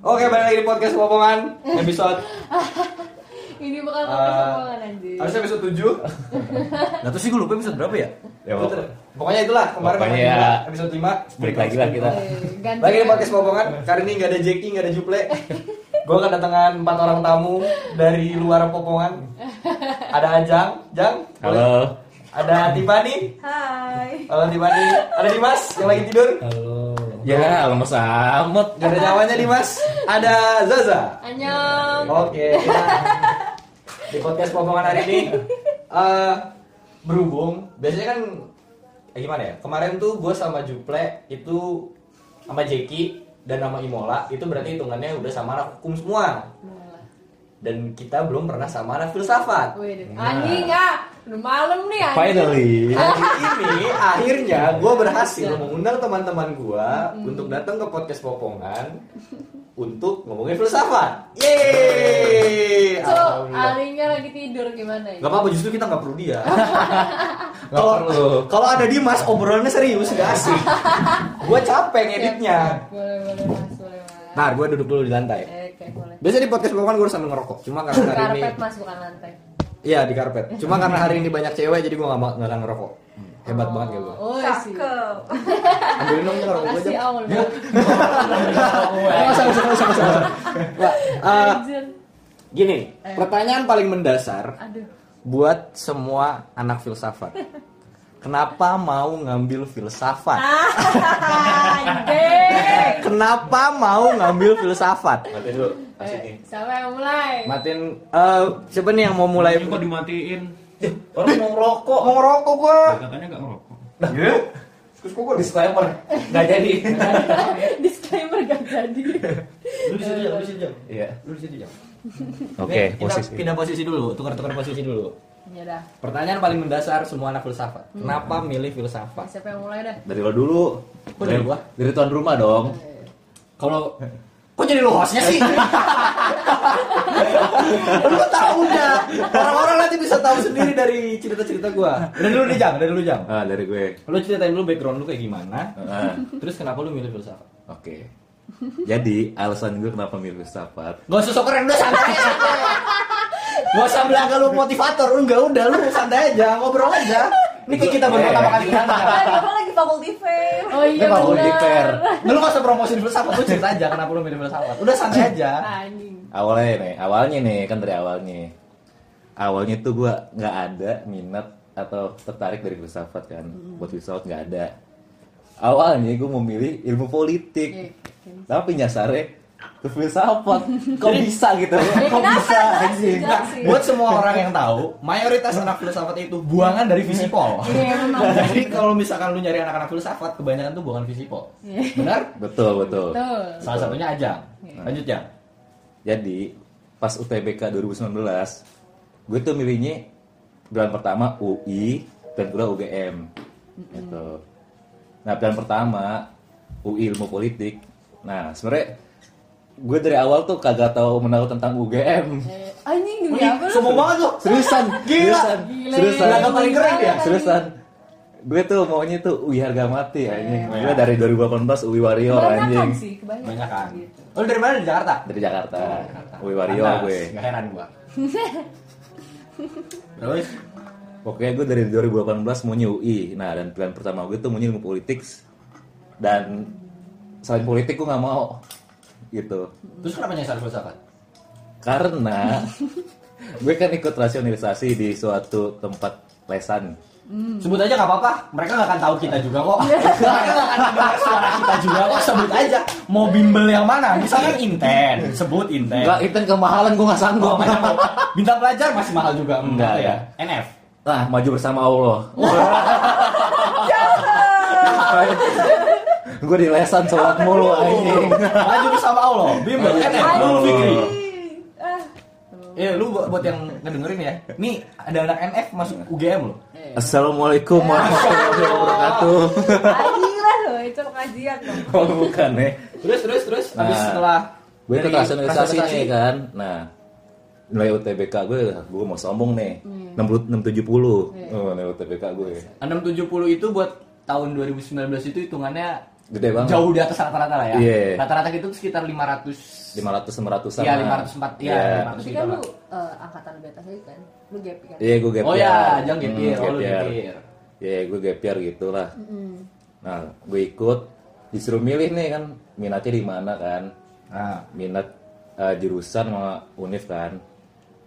Oke, balik lagi di podcast Popongan episode Ini bukan Eh, podcast omongan anjing. harusnya episode 7. Nah terus sih gue lupa episode berapa ya? Ya, pokoknya. Pokoknya itulah kemarin Pokoknya episode ya. lima, episode 5 Balik lagi lah kita. Ganti Lagi di ya. podcast Popongan. Kali ini nggak ada Jeki, nggak ada Juple. Gue kedatangan empat orang tamu dari luar Popongan. Ada Ajang, Jang. boleh? Halo. Ada Tipani. Hai. Halo Tipani. Ada Dimas yang lagi tidur. Halo. Ya, lemes amat. Gak ada nyawanya Dimas. Ada Zaza. Annyeong. Oke, di podcast Popongan hari ini eh berhubung biasanya kan eh, gimana ya? Kemarin tuh gue sama Juple itu sama Jeki dan sama Imola itu berarti hitungannya udah sama anak hukum semua. Dan kita belum pernah sama anak filsafat. Wih, anjing ah, udah malam nih anjing. Finally. Hari ini akhirnya gue berhasil mengundang teman-teman gue untuk datang ke podcast Popongan untuk ngomongin filsafat. Yeay! So, Alhamdulillah. Alinya lagi tidur gimana ya? Gak apa-apa justru kita nggak perlu dia. Kalau perlu. kalau ada Dimas obrolannya serius gak asik. Gue capek ngeditnya. siap. Boleh, boleh mas, Nah, gue duduk dulu di lantai. Eh, Oke, boleh. Biasa di podcast Popongan gue sambil ngerokok. Cuma karena hari ini, Karpet mas, bukan lantai. iya di karpet. Cuma karena hari ini banyak cewek jadi gue nggak mau nggak ngerokok. Hebat banget ya gue. Oh, sih. Cakep. Ambilin dong ngerokok gue aja. Nggak usah, nggak usah, nggak usah. Nggak, eh. Gini, pertanyaan paling mendasar Aduh. buat semua anak filsafat. Kenapa mau ngambil filsafat? Anjing. Kenapa mau ngambil filsafat? Mati dulu. Nih. Eh, Siapa yang mulai? Matin, eh siapa nih yang mau mulai? Kok dimatiin? Orang mau ngerokok. Mau ngerokok gua. Katanya gak ngerokok. Iya. Terus kok gua Disclaimer. Nggak jadi. Disclaimer gak jadi. Lu di situ jam, lu di situ jam. Iya. Lu di situ jam. Oke, Nih, kita posisi. pindah posisi dulu, tukar-tukar posisi dulu. Ya dah. Pertanyaan paling mendasar semua anak filsafat. Kenapa milih filsafat? Siapa yang mulai dah? Dari lo dulu. Kok dari gua? Dari tuan rumah dong. Kalau Kok jadi lu hostnya sih? lu tahu dah. Orang-orang nanti bisa tahu sendiri dari cerita-cerita gua. Dari dulu nih Jang, dari dulu Jang. Ah, dari gue. Lu ceritain dulu background lu kayak gimana. Ah, Terus kenapa lu milih filsafat? Oke. Jadi alasan gue kenapa milih filsafat Gak usah sok keren, udah santai santai. Gak usah bilang lu motivator, lu enggak udah lu santai aja, ngobrol aja. Ini kayak kita baru pertama kali kenal. Kan Bapak lagi faculty fair. Oh iya Ini fakulti benar. fair. Lu gak usah promosiin filsafat, lu cerita aja kenapa lu milih filsafat. Udah santai aja. Anjing. awalnya nih awalnya nih kan dari awalnya awalnya tuh gue nggak ada minat atau tertarik dari filsafat kan buat filsafat nggak ada awalnya gue memilih ilmu politik Iya. tapi nyasarnya ke filsafat kok bisa gitu kok kenapa? bisa anjing Jelasin. Buat semua orang yang tahu, mayoritas anak filsafat itu buangan dari visipol. Iya memang. Jadi kalau misalkan lu nyari anak-anak filsafat, kebanyakan tuh buangan visipol. Iya. Benar? betul betul Tuh. Salah satunya aja. Lanjut ya. jadi pas UTBK 2019 gue tuh milihnya pilihan pertama UI dan kedua UGM gitu nah pilihan pertama UI ilmu politik nah sebenarnya gue dari awal tuh kagak tahu menahu tentang UGM Eh, Anjing demi apa lu? Sombong banget lu. seriusan Gila. seriusan Gila, seriusan Belaga paling keren ya? seriusan gue tuh maunya tuh UI harga mati anjing gue dari 2018 UI warrior Kebanyakan anjing sih, kebanyakan. Banyak kan. Gitu. Oh, lu dari mana? Dari Jakarta? dari Jakarta Jakarta. UI warrior Panas. gue Nggak heran gua. Terus Pokoknya gue dari 2018 maunya UI. Nah, dan pilihan pertama gue tuh maunya ilmu politik. Dan selain politik gue nggak mau. Gitu. terus kenapa nyasar filsafat? Karena gue kan ikut rasionalisasi di suatu tempat lesan. Sebut aja nggak apa-apa. Mereka nggak akan tahu kita juga kok. Mereka nggak akan dengar suara kita juga kok. Sebut aja. Mau bimbel yang mana? Misalkan Inten. Sebut Inten. Enggak, itu kemahalan gue nggak Oh, sanggup. apa? Bintang pelajar masih mahal juga. Enggak, ya. NF. Nah, maju bersama Allah. gue di lesan sholat mulu anjing. Maju bersama Allah. Bimbel. Anjing. Nurul Fikri. Ah. Eh, lu buat, buat yang ngedengerin ya. Nih ada anak NF masuk UGM loh. Assalamualaikum warahmatullahi wabarakatuh. Anjing lah lo, itu kajian dong. Oh, bukan ya. Terus terus terus. Habis Nah, setelah gue ikut rasionalisasi nih kan nah nilai UTBK gue gue mau sombong nih Hmm. enam puluh enam tujuh puluh Iya. oh, nilai UTBK gue 670 itu buat tahun 2019 itu hitungannya Gede banget. Jauh di atas rata-rata lah ya. Iya. Rata-rata itu sekitar 500 500 500 Iya, 504 iya, 500 Tapi gitu kan lu eh, angkatan lebih atas lagi kan? Lu gap kan? Iya, gue gap Oh ya, jangan gap Hmm, year. Oh, lu gap year. Iya, gue gap year gitu lah. Mm. Nah, gue ikut disuruh milih nih kan minatnya di mana kan. Nah, Minat eh, jurusan sama univ kan.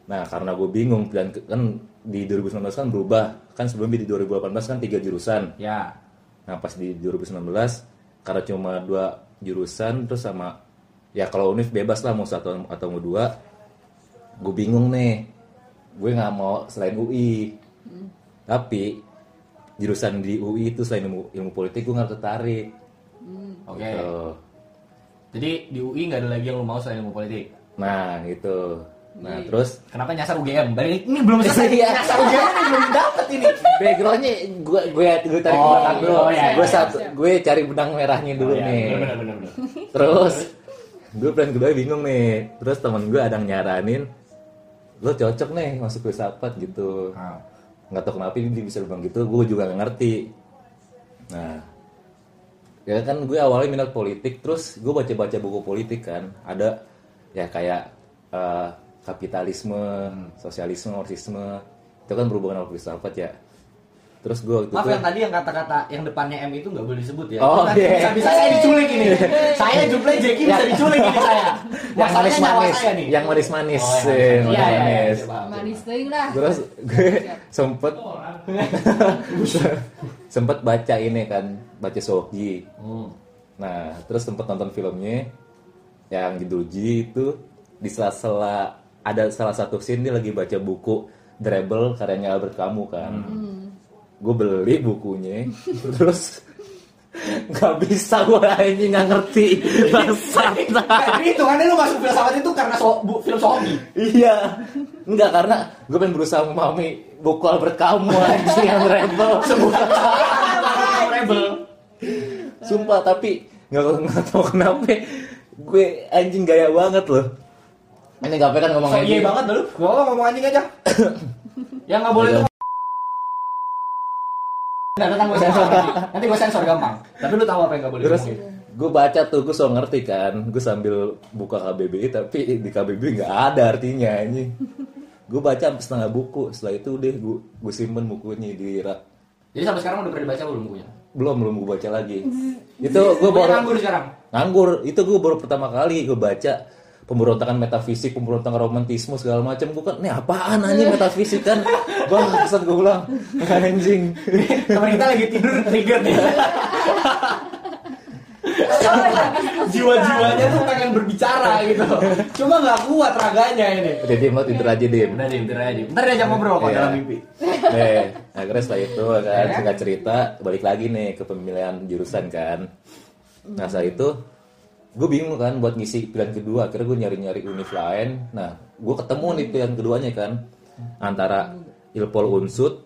Nah, karena gue bingung dan ke- kan di 2019 kan berubah. Kan sebelumnya di 2018 kan tiga jurusan. ya. Nah, pas di 2019 karena cuma dua jurusan terus sama ya kalau univ bebas lah mau satu atau mau dua. Gue bingung nih. Gue nggak mau selain UI. Tapi jurusan di UI itu selain ilmu, ilmu politik gue nggak tertarik. Oke. Gitu. Jadi di UI nggak ada lagi yang lu mau selain ilmu politik. Nah, gitu. Nah, Iya. terus Kenapa nyasar UGM? Balik ini belum selesai. Iya. nyasar UGM ini belum dapet ini. backgroundnya gue gue gue tarik Oh, belakang dulu. oh, iya, gue iya, satu siap. gue cari benang merahnya dulu Oh, iya, nih. Benar benar benar. Terus gue plan kedua bingung nih. Terus temen gue ada yang nyaranin lo cocok nih masuk filsafat gitu. Nah, Nggak tahu kenapa dia bisa bilang gitu. Gue juga nggak ngerti. Nah, ya kan gue awalnya minat politik. Terus gue baca-baca buku politik kan. Ada ya kayak eh, kapitalisme, sosialisme, marxisme. Itu kan berhubungan sama filsafat ya. Terus gue waktu Maaf itu yang tadi yang kata-kata yang depannya M itu nggak boleh disebut ya. Oh, iya. Bisa, bisa saya diculik ini. saya Juple Jeki bisa diculik ini saya. yang manis-manis, yang manis-manis, Oh, yang manis-manis. Iya, iya, iya, iya. Manis ting lah. Terus gue sempet sempet baca ini kan, baca Sohji. Hmm. Nah, terus sempet nonton filmnya yang judul Ji itu di sela-sela ada salah satu scene dia lagi baca buku Rebel karyanya Albert Camus kan. Gue beli bukunya, terus nggak bisa gue anjing nggak ngerti bangsat. Jadi hitungannya lu masuk filsafat itu karena so, bu, film Sobi. Iya, enggak karena gue pengen berusaha memahami buku Albert Camus anjing yang rebel. Rebel. Sumpah tapi nggak nggak tahu kenapa gue anjing gaya banget loh. Ini gape kan ngomong So, iya anjing. banget lu. Gua mau ngomong anjing aja. yang nggak boleh Iya. tuh Nggak, ntar gue sensor nanti. Nanti gue sensor gampang. Tapi lu tahu apa yang nggak boleh Terus gue baca tuh gue so ngerti kan, gue sambil buka KBBI tapi di KBBI nggak ada artinya anjing. Gue baca sampai setengah buku, setelah itu udah gue gue simpen bukunya di rak. Jadi sampai sekarang udah pernah dibaca belum bukunya? Belum belum gue baca lagi. Itu gue baru nganggur sekarang. nganggur itu gue baru pertama kali gue baca pemberontakan metafisik pemberontakan romantisme segala macam gue kan ini apaan anjing metafisik kan bang pesan gue ulang anjing Teman kita lagi tidur trigger nih. Jiwa-jiwanya tuh pengen berbicara gitu. Cuma nggak kuat raganya ini. udah diem lo tidur aja diem Udah deh, tidur aja. Ntar diajak ngobrol kok Iya. dalam mimpi. Nih, akhirnya setelah itu kan singkat cerita balik lagi nih ke pemilihan jurusan kan nah setelah itu gue bingung kan buat ngisi pilihan kedua akhirnya gue nyari-nyari univ lain nah gue ketemu nih pilihan keduanya kan antara Ilpol Unsud,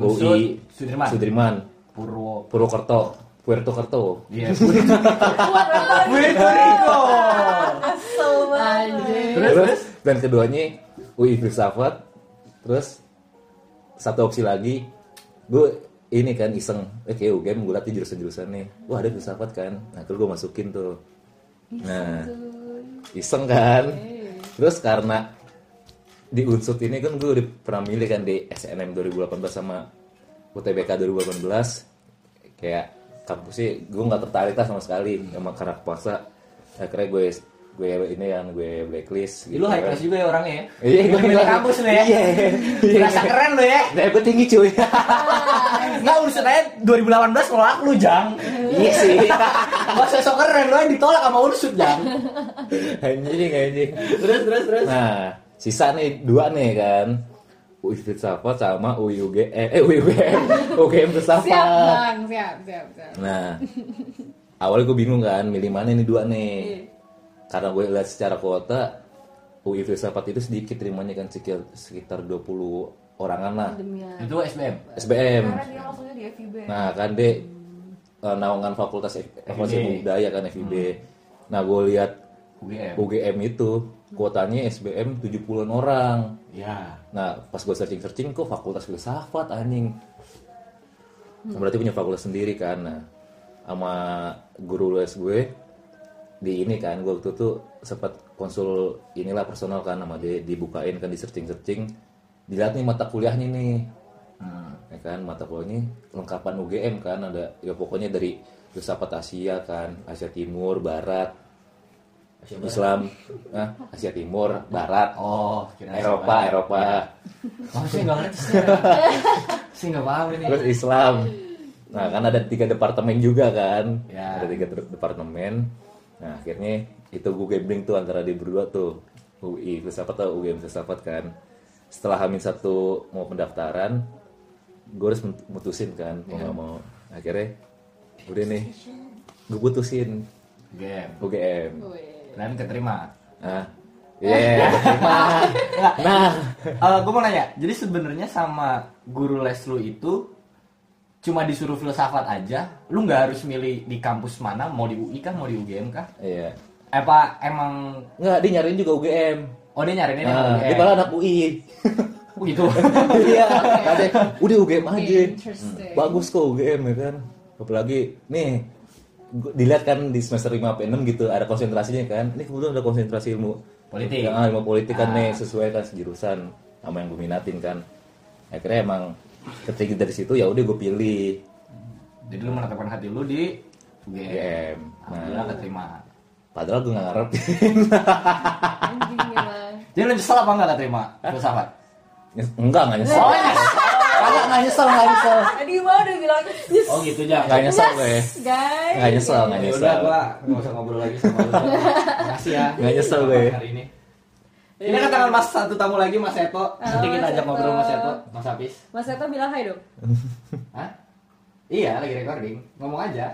UI Sudirman. Sudirman Purwo. Purwokerto Puertokerto Iya. Puerto Rico. Banget. Terus, terus dan keduanya UI filsafat terus satu opsi lagi gue ini kan iseng. Eh kayak UGM gue latih jurusan-jurusan nih. Wah ada filsafat kan? Nah terus gue masukin tuh. Nah iseng kan? Terus karena di unsur ini kan gue udah pernah milih kan di SNM 2018 sama UTBK 2018 kayak kampusnya gue nggak tertarik lah sama sekali sama karak puasa akhirnya gue gue ini yang gue blacklist Lu high class juga ya orangnya ya? Iya, gue milih bilang. kampus lu ya? Iya. Berasa keren lu ya? Nah, gue tinggi cuy. Nggak urusan aja 2018 nolak lu Jang iya sih. Gak usah sok keren lu yang ditolak sama ursut Jang anjing anjing. Terus terus terus Nah, sisa nih dua nih kan. UI Filsafat sama UI UG eh, eh UI UGM. UGM Siap Filsafat. bang, siap, siap, siap. Nah, awalnya gue bingung kan milih mana nih dua nih. Karena gue lihat secara kuota UI Filsafat itu sedikit terimanya kan sekitar sekitar 20 orangan lah. Demian. Itu SBM SBM. Karena dia langsungnya di FIB. Nah kan dek eh, naungan fakultas Fakultas Ilmu Budaya kan FIB. Nah gue lihat UGM UGM itu kuotanya SBM 70-an orang. Ya Nah pas gue searching-searching kok fakultas filsafat anjing. Berarti punya fakultas sendiri kan. Nah sama guru les gue di ini kan gue waktu itu sempat konsul inilah personal kan sama dia dibukain kan di searching searching dilihat nih mata kuliahnya nih Hmm. ya kan mata kuliahnya lengkapan UGM kan ada ya pokoknya dari filsafat Asia kan Asia Timur Barat Asia Barat. Islam ah, Asia Timur Barat Oh, kira Eropa Eropa Oh, saya nggak ngerti sih. Nggak paham ini. terus Islam nah kan ada tiga departemen juga kan Ya. ada tiga de- departemen nah akhirnya itu gue gambling tuh antara di berdua tuh. UI filsafat atau UGM filsafat kan. Setelah hamil satu mau pendaftaran gue harus mut- mutusin kan mau nggak mau. Akhirnya udah nih gue putusin. Game. UGM Dan keterima. ah iya terima nah. gue mau nanya, jadi sebenarnya sama guru les lu itu cuma disuruh filsafat aja, lu nggak harus milih di kampus mana, mau di UI kah, mau di UGM kah? iya Apa emang nggak dia nyariin juga UGM oh dia nyariin ini nah, UGM? dia malah anak UI Oh, gitu. Iya, ada udah UGM aja. Bagus kok UGM ya kan. Apalagi nih dilihat kan di semester 5 sampai 6 gitu ada konsentrasinya kan. Ini kebetulan ada konsentrasi ilmu Politik. Ya, ilmu politik kan Ah. nih sesuai kan sejurusan sama yang gue minatin kan. Akhirnya emang ketika dari situ ya udah gue pilih Jadi lu menetapkan hati lu di UGM. UGM. Alhamdulillah Nah, keterima. padahal gue gak ngarep. Anjing emang. Jadi lu nyesel apa nggak keterima filsafat? Enggak, enggak nyesel. Oh, nyesel. Kagak enggak nyesel, enggak nyesel. Tadi mah udah bilang yes. Oh gitu aja. Enggak nyesel gue. Guys. Enggak nyesel, enggak Ya nyesel. udah gua nggak usah ngobrol lagi sama lu. Makasih ya. Nggak nyesel gue. Hari ini. Ini kedatangan Mas satu tamu lagi Mas Eto. Nanti Halo, kita ajak ngobrol Mas Eto, Mas Apis. Mas Eto bilang hai dong. Hah? Iya, lagi recording. Ngomong aja.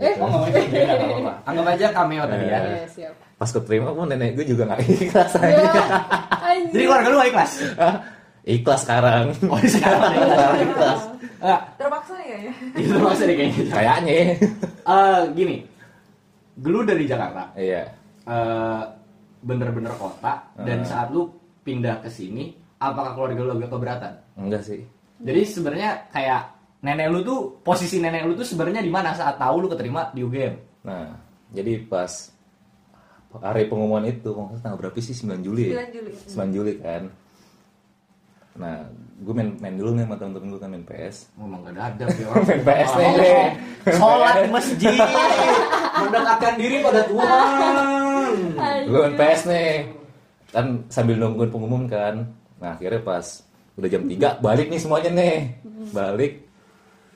Eh. Oh, ngomong aja. Ya, nggak apa-apa. Anggap aja cameo tadi ya. Iya, siap. Pas keterima pun nenek gue juga gak ikhlas aja. Anjing. Jadi keluarga lu ikhlas? Hah? ikhlas sekarang. Oh, sekarang ikhlas. Sekarang ikhlas. Terpaksa ya ya. itu maksudnya deh kayaknya. Kayaknya. Eh, gini. Lu dari Jakarta. Iya. eh, bener-bener kota dan Hmm. saat lu pindah ke sini apakah keluarga lu agak keberatan Enggak sih. jadi sebenarnya kayak nenek lu tuh posisi nenek lu tuh sebenarnya di mana saat tahu lu keterima di UGM Nah, jadi pas hari pengumuman itu, tanggal berapa sih? 9 Juli ya? 9 Juli. 9 Juli kan. Nah, gue main, main dulu nih sama temen-temen gue kan main PS. memang gak ada ya orang Main PS nih. Sholat di masjid mendekatkan diri pada Tuhan Gue main PS nih. Kan sambil nungguin pengumuman kan. Nah, akhirnya pas udah jam 3 balik nih semuanya nih. Balik.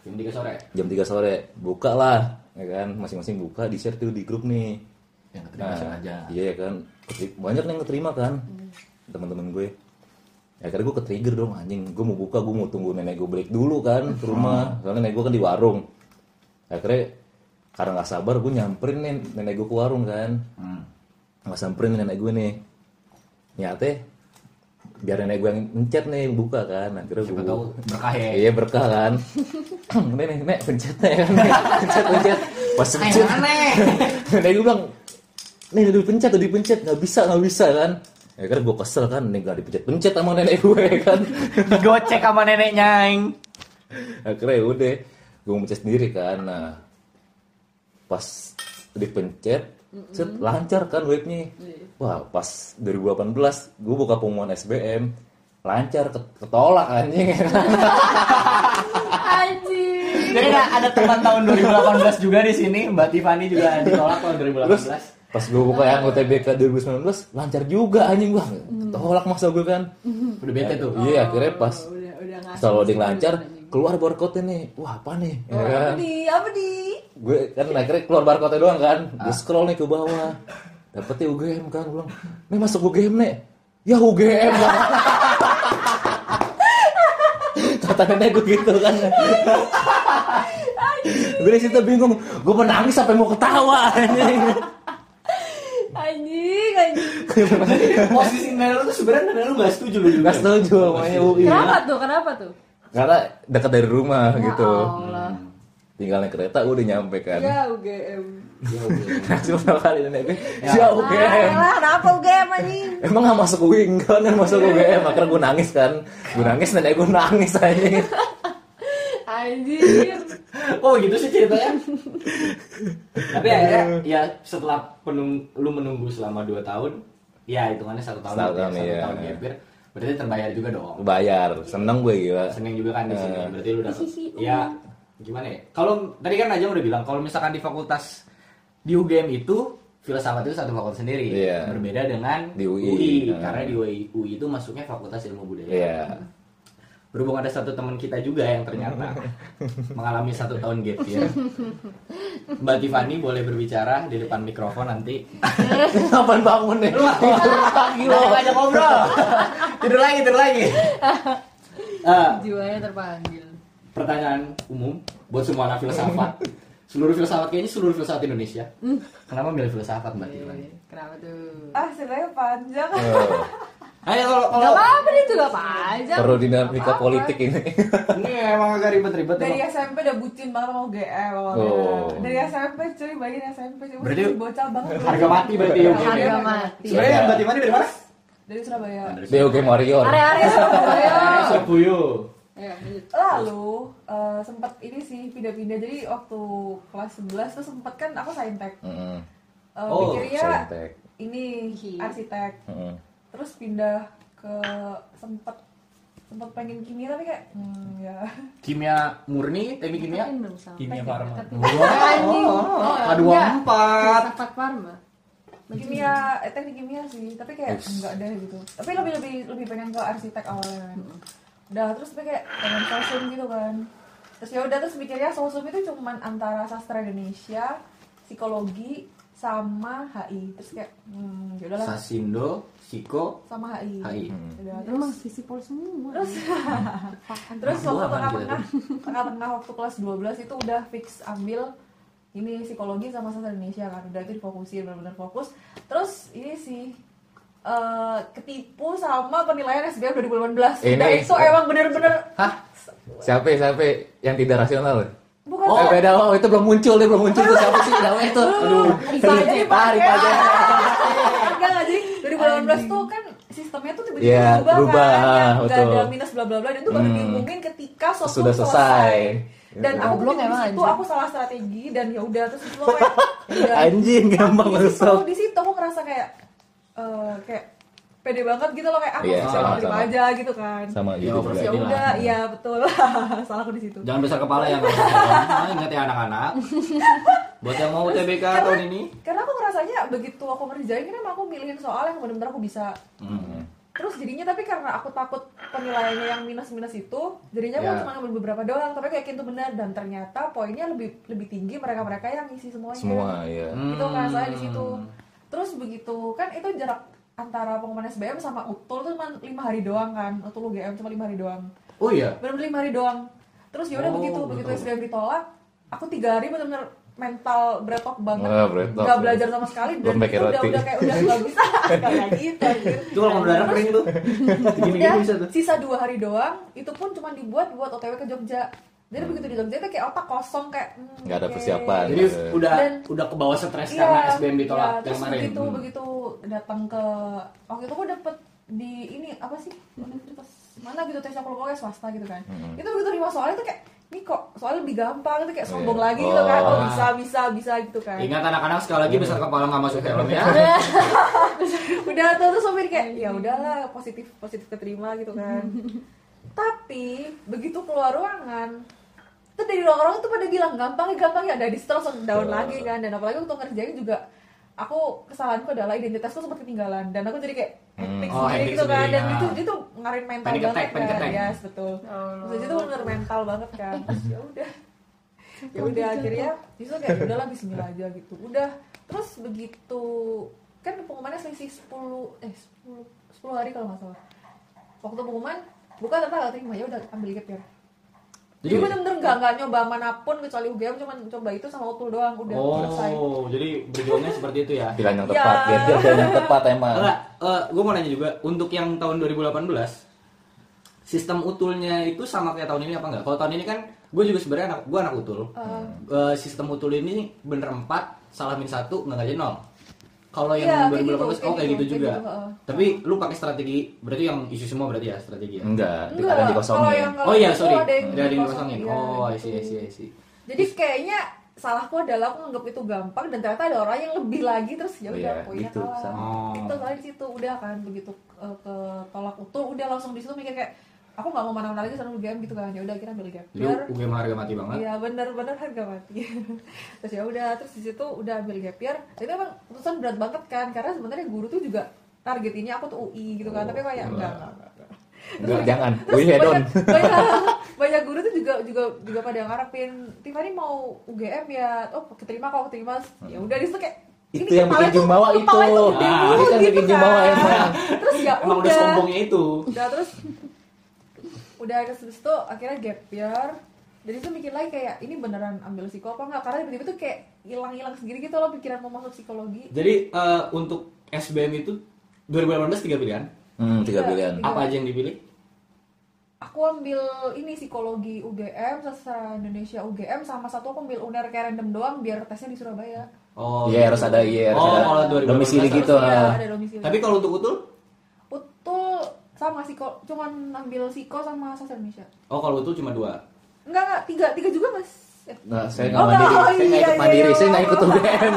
Jam 3 sore. Jam 3 sore. Buka lah ya kan? Masing-masing buka di share tuh di grup nih. Yang keterima nah sengaja iya ya kan banyak yang keterima kan? Teman-teman gue. Ya akhirnya gue ke trigger dong anjing. Gue mau buka gue mau tunggu nenek gue balik dulu kan ke rumah. Soalnya nenek gue kan di warung. Akhirnya karena nggak sabar gue nyamperin nih nenek gue ke warung kan. Hmm. Nggak samperin nenek gue nih nyate biar nenek gue yang mencet nih buka kan akhirnya siapa gue tahu berkah ya Iya berkah kan. Nih nih nek pencet nih kan. pencet pencet. Pas pencet. aneh Nek gue bilang nih udah dipencet udah dipencet nggak bisa nggak bisa kan. Ya kan gue kesel kan nih gak dipencet pencet sama nenek gue kan. digocek sama neneknya Ing. Akhirnya ya udah gue mencet sendiri kan. Nah pas dipencet set lancar kan webnya. Wah pas 2018 gue buka pengumuman SBM lancar ket- ketolak anjing. Anjing. jadi ada, ada teman tahun 2018 juga di sini Mbak Tiffany juga ditolak tahun 2018 Terus pas gue buka yang UTBK 2019 lancar juga anjing gua tolak masa gue kan. Udah bete tuh. Iya akhirnya pas Oh, udah udah ngasih. setelah loading semua lancar. Keluar barcode nih. Wah apa nih? Ya Oh, kan? apa di? Apa di? gue kan akhirnya keluar barcode doang kan. Gue scroll nih ke bawah. Dapetnya UGM kan gue bilang nih masuk UGM nih. Ya UGM kan kata nenek gue gitu kan. Gue di situ bingung gue menangis sampai mau ketawa? Anjing. Anjing, posisi nenek lu tuh sebenarnya nenek lu gak setuju lu juga. Gak setuju namanya UI Kenapa tuh? Kenapa tuh? Karena dekat dari rumah gitu Allah. Tinggal naik kereta udah nyampe kan Ya UGM. Langsung pertama kali nenek gue Ya. Ya UGM Lah, kenapa UGM anjing? Emang gak masuk UI Enggak gak masuk UGM Akhirnya gue nangis kan Gue nangis nenek gue nangis aja Anjir. Oh gitu sih ceritanya. Tapi akhirnya ya setelah penung, lu menunggu selama 2 tahun, ya hitungannya satu tahun, Satu ya, tahun, satu iya. tahun gap year, berarti terbayar juga dong. Bayar, seneng gue gila. Seneng juga kan di sini. Eh. Berarti lu dapat. Hihi, Ya gimana ya? Kalau tadi kan Najam udah bilang kalau misalkan di fakultas di UGM itu filsafat itu satu fakultas sendiri. Iya. Berbeda dengan Di UI. Eh. karena di UI, UI itu masuknya fakultas ilmu budaya. Iya. Berhubung ada satu teman kita juga yang ternyata mengalami satu tahun gap year. Mbak Tiffany boleh berbicara di depan mikrofon nanti. Kapan bangun nih? Pagi Udah ngajak ngobrol. tidur lagi, tidur lagi. Eh, Jiwanya terpanggil. pertanyaan umum buat semua anak filsafat. Seluruh filsafat kayaknya seluruh filsafat Indonesia. Kenapa milih filsafat Mbak Tiffany? Eh, Kenapa tuh? Ah, ceritanya panjang. Ayo kalau Gak kalau apa-apa itu gak panjang. Perlu dinamika politik ini. ini emang agak ribet-ribet Dari emang. SMP udah bucin banget sama UGM awalnya. Oh. Dari SMP cuy, bayangin SMP cuy. Berarti bocah banget. Harga mati berarti ya. Harga mati. Sebenarnya Mbak Tiffany dari mana? Dari Surabaya. BOG Warrior. Area-area Surabaya. Surabaya. Lanjut. Lalu eh, sempat ini sih pindah-pindah. Jadi waktu kelas 11 tuh sempat kan aku saintek. Heeh. Eh, Oh, pikirnya saintek. ini Iya. arsitek. Heeh. Terus pindah ke sempat sempat pengen kimia tapi kayak hmm, ya Kimia murni, teknik kimia. Kimia Farma. Wah, oh, Oh, dua empat. Filsafat Parma. kimia eh, teknik kimia sih tapi kayak Yes. enggak deh gitu tapi lebih lebih lebih pengen ke arsitek awalnya kan udah terus tapi kayak pengen sosum gitu kan terus ya udah terus mikirnya sosum itu cuman antara sastra Indonesia psikologi sama HI terus kayak hmm, ya udahlah. Sasindo, Siko, sama HI, HI. Udah, terus. Emang sisi pol semua. terus. Terus waktu tengah-tengah tengah-tengah waktu kelas 12 itu udah fix ambil ini psikologi sama sastra Indonesia kan. Udah itu difokusin benar-benar fokus. Terus ini sih eh, ketipu sama penilaian SBM 2018 Ini- udah itu emang bener-bener Hah? Siapa siapa yang tidak rasional? Bukan Oh, beda. Oh, itu belum muncul, dia belum muncul tuh siapa sih namanya itu? Aduh. Rifa aja, Rifa. Ah, aja. enggak enggak jadi 2018 tuh kan sistemnya tuh tiba-tiba Iya, berubah, berubah, kan yang nggak betul. ada minus bla bla bla dan itu baru Hmm. diumumin ketika sosum Sudah selesai. dan aku Goblok tuh di emang, anjing. aku salah strategi dan ya udah terus itu kayak ya. Anjing gampang masuk. di situ aku ngerasa kayak eh, kayak pede banget gitu loh kayak aku Iya, yeah, sama, terima sama. aja gitu kan Sama Ya, gitu ya Jadi udah iya betul salah aku di situ Jangan besar kepala ya, Mbak. Ah, Ingat ya anak-anak. Buat yang mau UTBK tahun ini. karena aku ngerasanya begitu aku ngerjain kan aku milihin soal yang benar-benar aku bisa Hmm. terus jadinya tapi karena aku takut penilaiannya yang minus-minus itu jadinya aku Ya. cuma ngambil beberapa doang tapi kayak itu benar dan ternyata poinnya lebih lebih tinggi mereka-mereka yang ngisi semuanya Semua, ya. itu kan saya di situ Hmm. terus begitu kan itu jarak antara pengumuman SBM sama utul tuh cuma lima hari doang kan utul UGM cuma lima hari doang Oh iya. benar-benar lima hari doang terus ya udah Oh, begitu betul. begitu SBM ditolak aku tiga hari benar-benar mental bretok banget Wah, bretok. nggak belajar sama sekali dan itu udah udah kayak udah nggak bisa kayak gitu anjir. Itu kalau berdarah kering tuh. Gini-gini udah bisa tuh. sisa dua hari doang itu pun cuma dibuat buat OTW ke Jogja jadi begitu di Jogja itu kayak otak kosong kayak hmm, Nggak ada oke. persiapan. Jadi udah Dan- udah ke bawah stres Iya, karena SBM ditolak iya, yang terus kemarin. begitu Hmm. begitu datang ke waktu itu aku dapet di ini apa sih universitas mana gitu tesnya kalau pokoknya swasta gitu kan Hmm. itu begitu lima soal itu kayak ini kok soalnya lebih gampang itu kayak sombong Iya. lagi gitu kan oh Oh. bisa bisa bisa gitu kan Ingat anak-anak sekali lagi besar kepala nggak masuk helm ya. udah tuh terus Sofir kayak ya udahlah positif positif keterima gitu kan tapi begitu keluar ruangan tuh dari ruang-ruang tuh pada bilang gampang ya gampang ya ada di terus down lagi kan. Dan apalagi untuk ngerjain juga aku kesalahanku adalah identitasku sempat ketinggalan. Dan aku jadi kayak hektik Oh, sendiri gitu kan. dan itu ya. itu ngarin mental Panic banget attack, kan. attack. yes betul. Terus itu bener mental banget kan. Terus ya udah. Ya udah akhirnya justru kayak "Ya udahlah Bismillah aja gitu. Udah. Terus begitu kan pengumumannya selisih 10 eh 10 10 hari kalau nggak salah. Waktu pengumuman bukan ternyata nggak terima ya udah ambil year jadi Jadi- bener-bener nggak nggak nyoba mana pun kecuali UGM cuma coba itu sama utul doang udah selesai Oh, jadi berjuangnya seperti itu ya. Pilihan yang Ya. tepat, dia dia pilihan yang tepat emang. Enggak, gue mau nanya juga untuk yang tahun 2018 sistem utulnya itu sama kayak tahun ini apa enggak? Kalau tahun ini kan gue juga sebenarnya anak gue anak utul. Eh, Eh, sistem utul ini bener 4, salah min 1, enggak jadi 0. Kalau yang Iya, kayak 2018 gitu, oh kayak gitu, gitu juga. kayak gitu. Tapi lu pakai strategi berarti yang isu semua berarti ya strategi ya. Enggak, Enggak, ada dikosongin. yang- Oh iya, itu sorry. ada yang Ada yang dikosongin, iya. Oh, I see, I see, I see. Jadi kayaknya salahku adalah aku nganggap itu gampang dan ternyata ada orang yang lebih lagi terus ya udah Iya, poinnya gitu, kalah. sama. Oh. Itu di situ udah kan begitu uh, ke tolak utul udah langsung di situ mikir kayak aku nggak mau mana-mana lagi sama UGM gitu kan ya udah kita ambil gap year. UGM harga mati banget. Iya benar-benar harga mati. terus ya udah terus di situ udah ambil gap year. Itu emang keputusan berat banget kan karena sebenarnya guru tuh juga target ini aku tuh UI gitu kan Oh, tapi kayak enggak. enggak enggak enggak. jangan. Terus banyak, banyak, banyak guru tuh juga juga juga pada ngarepin Tiffany mau UGM ya oh keterima kalau keterima ya udah di situ kayak Itu ini yang bikin jumawa itu. gede Ah, itu yang gitu bikin jumawa kan. emang. terus ya Emang udah udah sombongnya itu. udah terus udah terus habis itu akhirnya gap year jadi tuh mikir lagi kayak ini beneran ambil psiko apa enggak karena tiba-tiba tuh kayak hilang-hilang sendiri gitu loh pikiran mau masuk psikologi Jadi eh, untuk SBM itu 2018 tiga pilihan. Hmm, tiga Iya, pilihan. tiga. Apa aja yang dipilih? aku ambil ini psikologi UGM sastra Indonesia UGM sama satu aku ambil uner kayak random doang biar tesnya di Surabaya Oh. Iya, harus ada iya, harus Oh, ada kalau 2018 domisili gitu. Iya, ah. ada domisili Tapi kalau untuk utul? Sama psiko cuman ambil psiko sama sastra Indonesia Oh, kalau utul cuma dua. enggak enggak tiga tiga juga mas Eh, Nah, saya Oh, nggak mandiri, oh, saya nggak iya, ikut iya, mandiri, iya. saya nggak ikut UGM.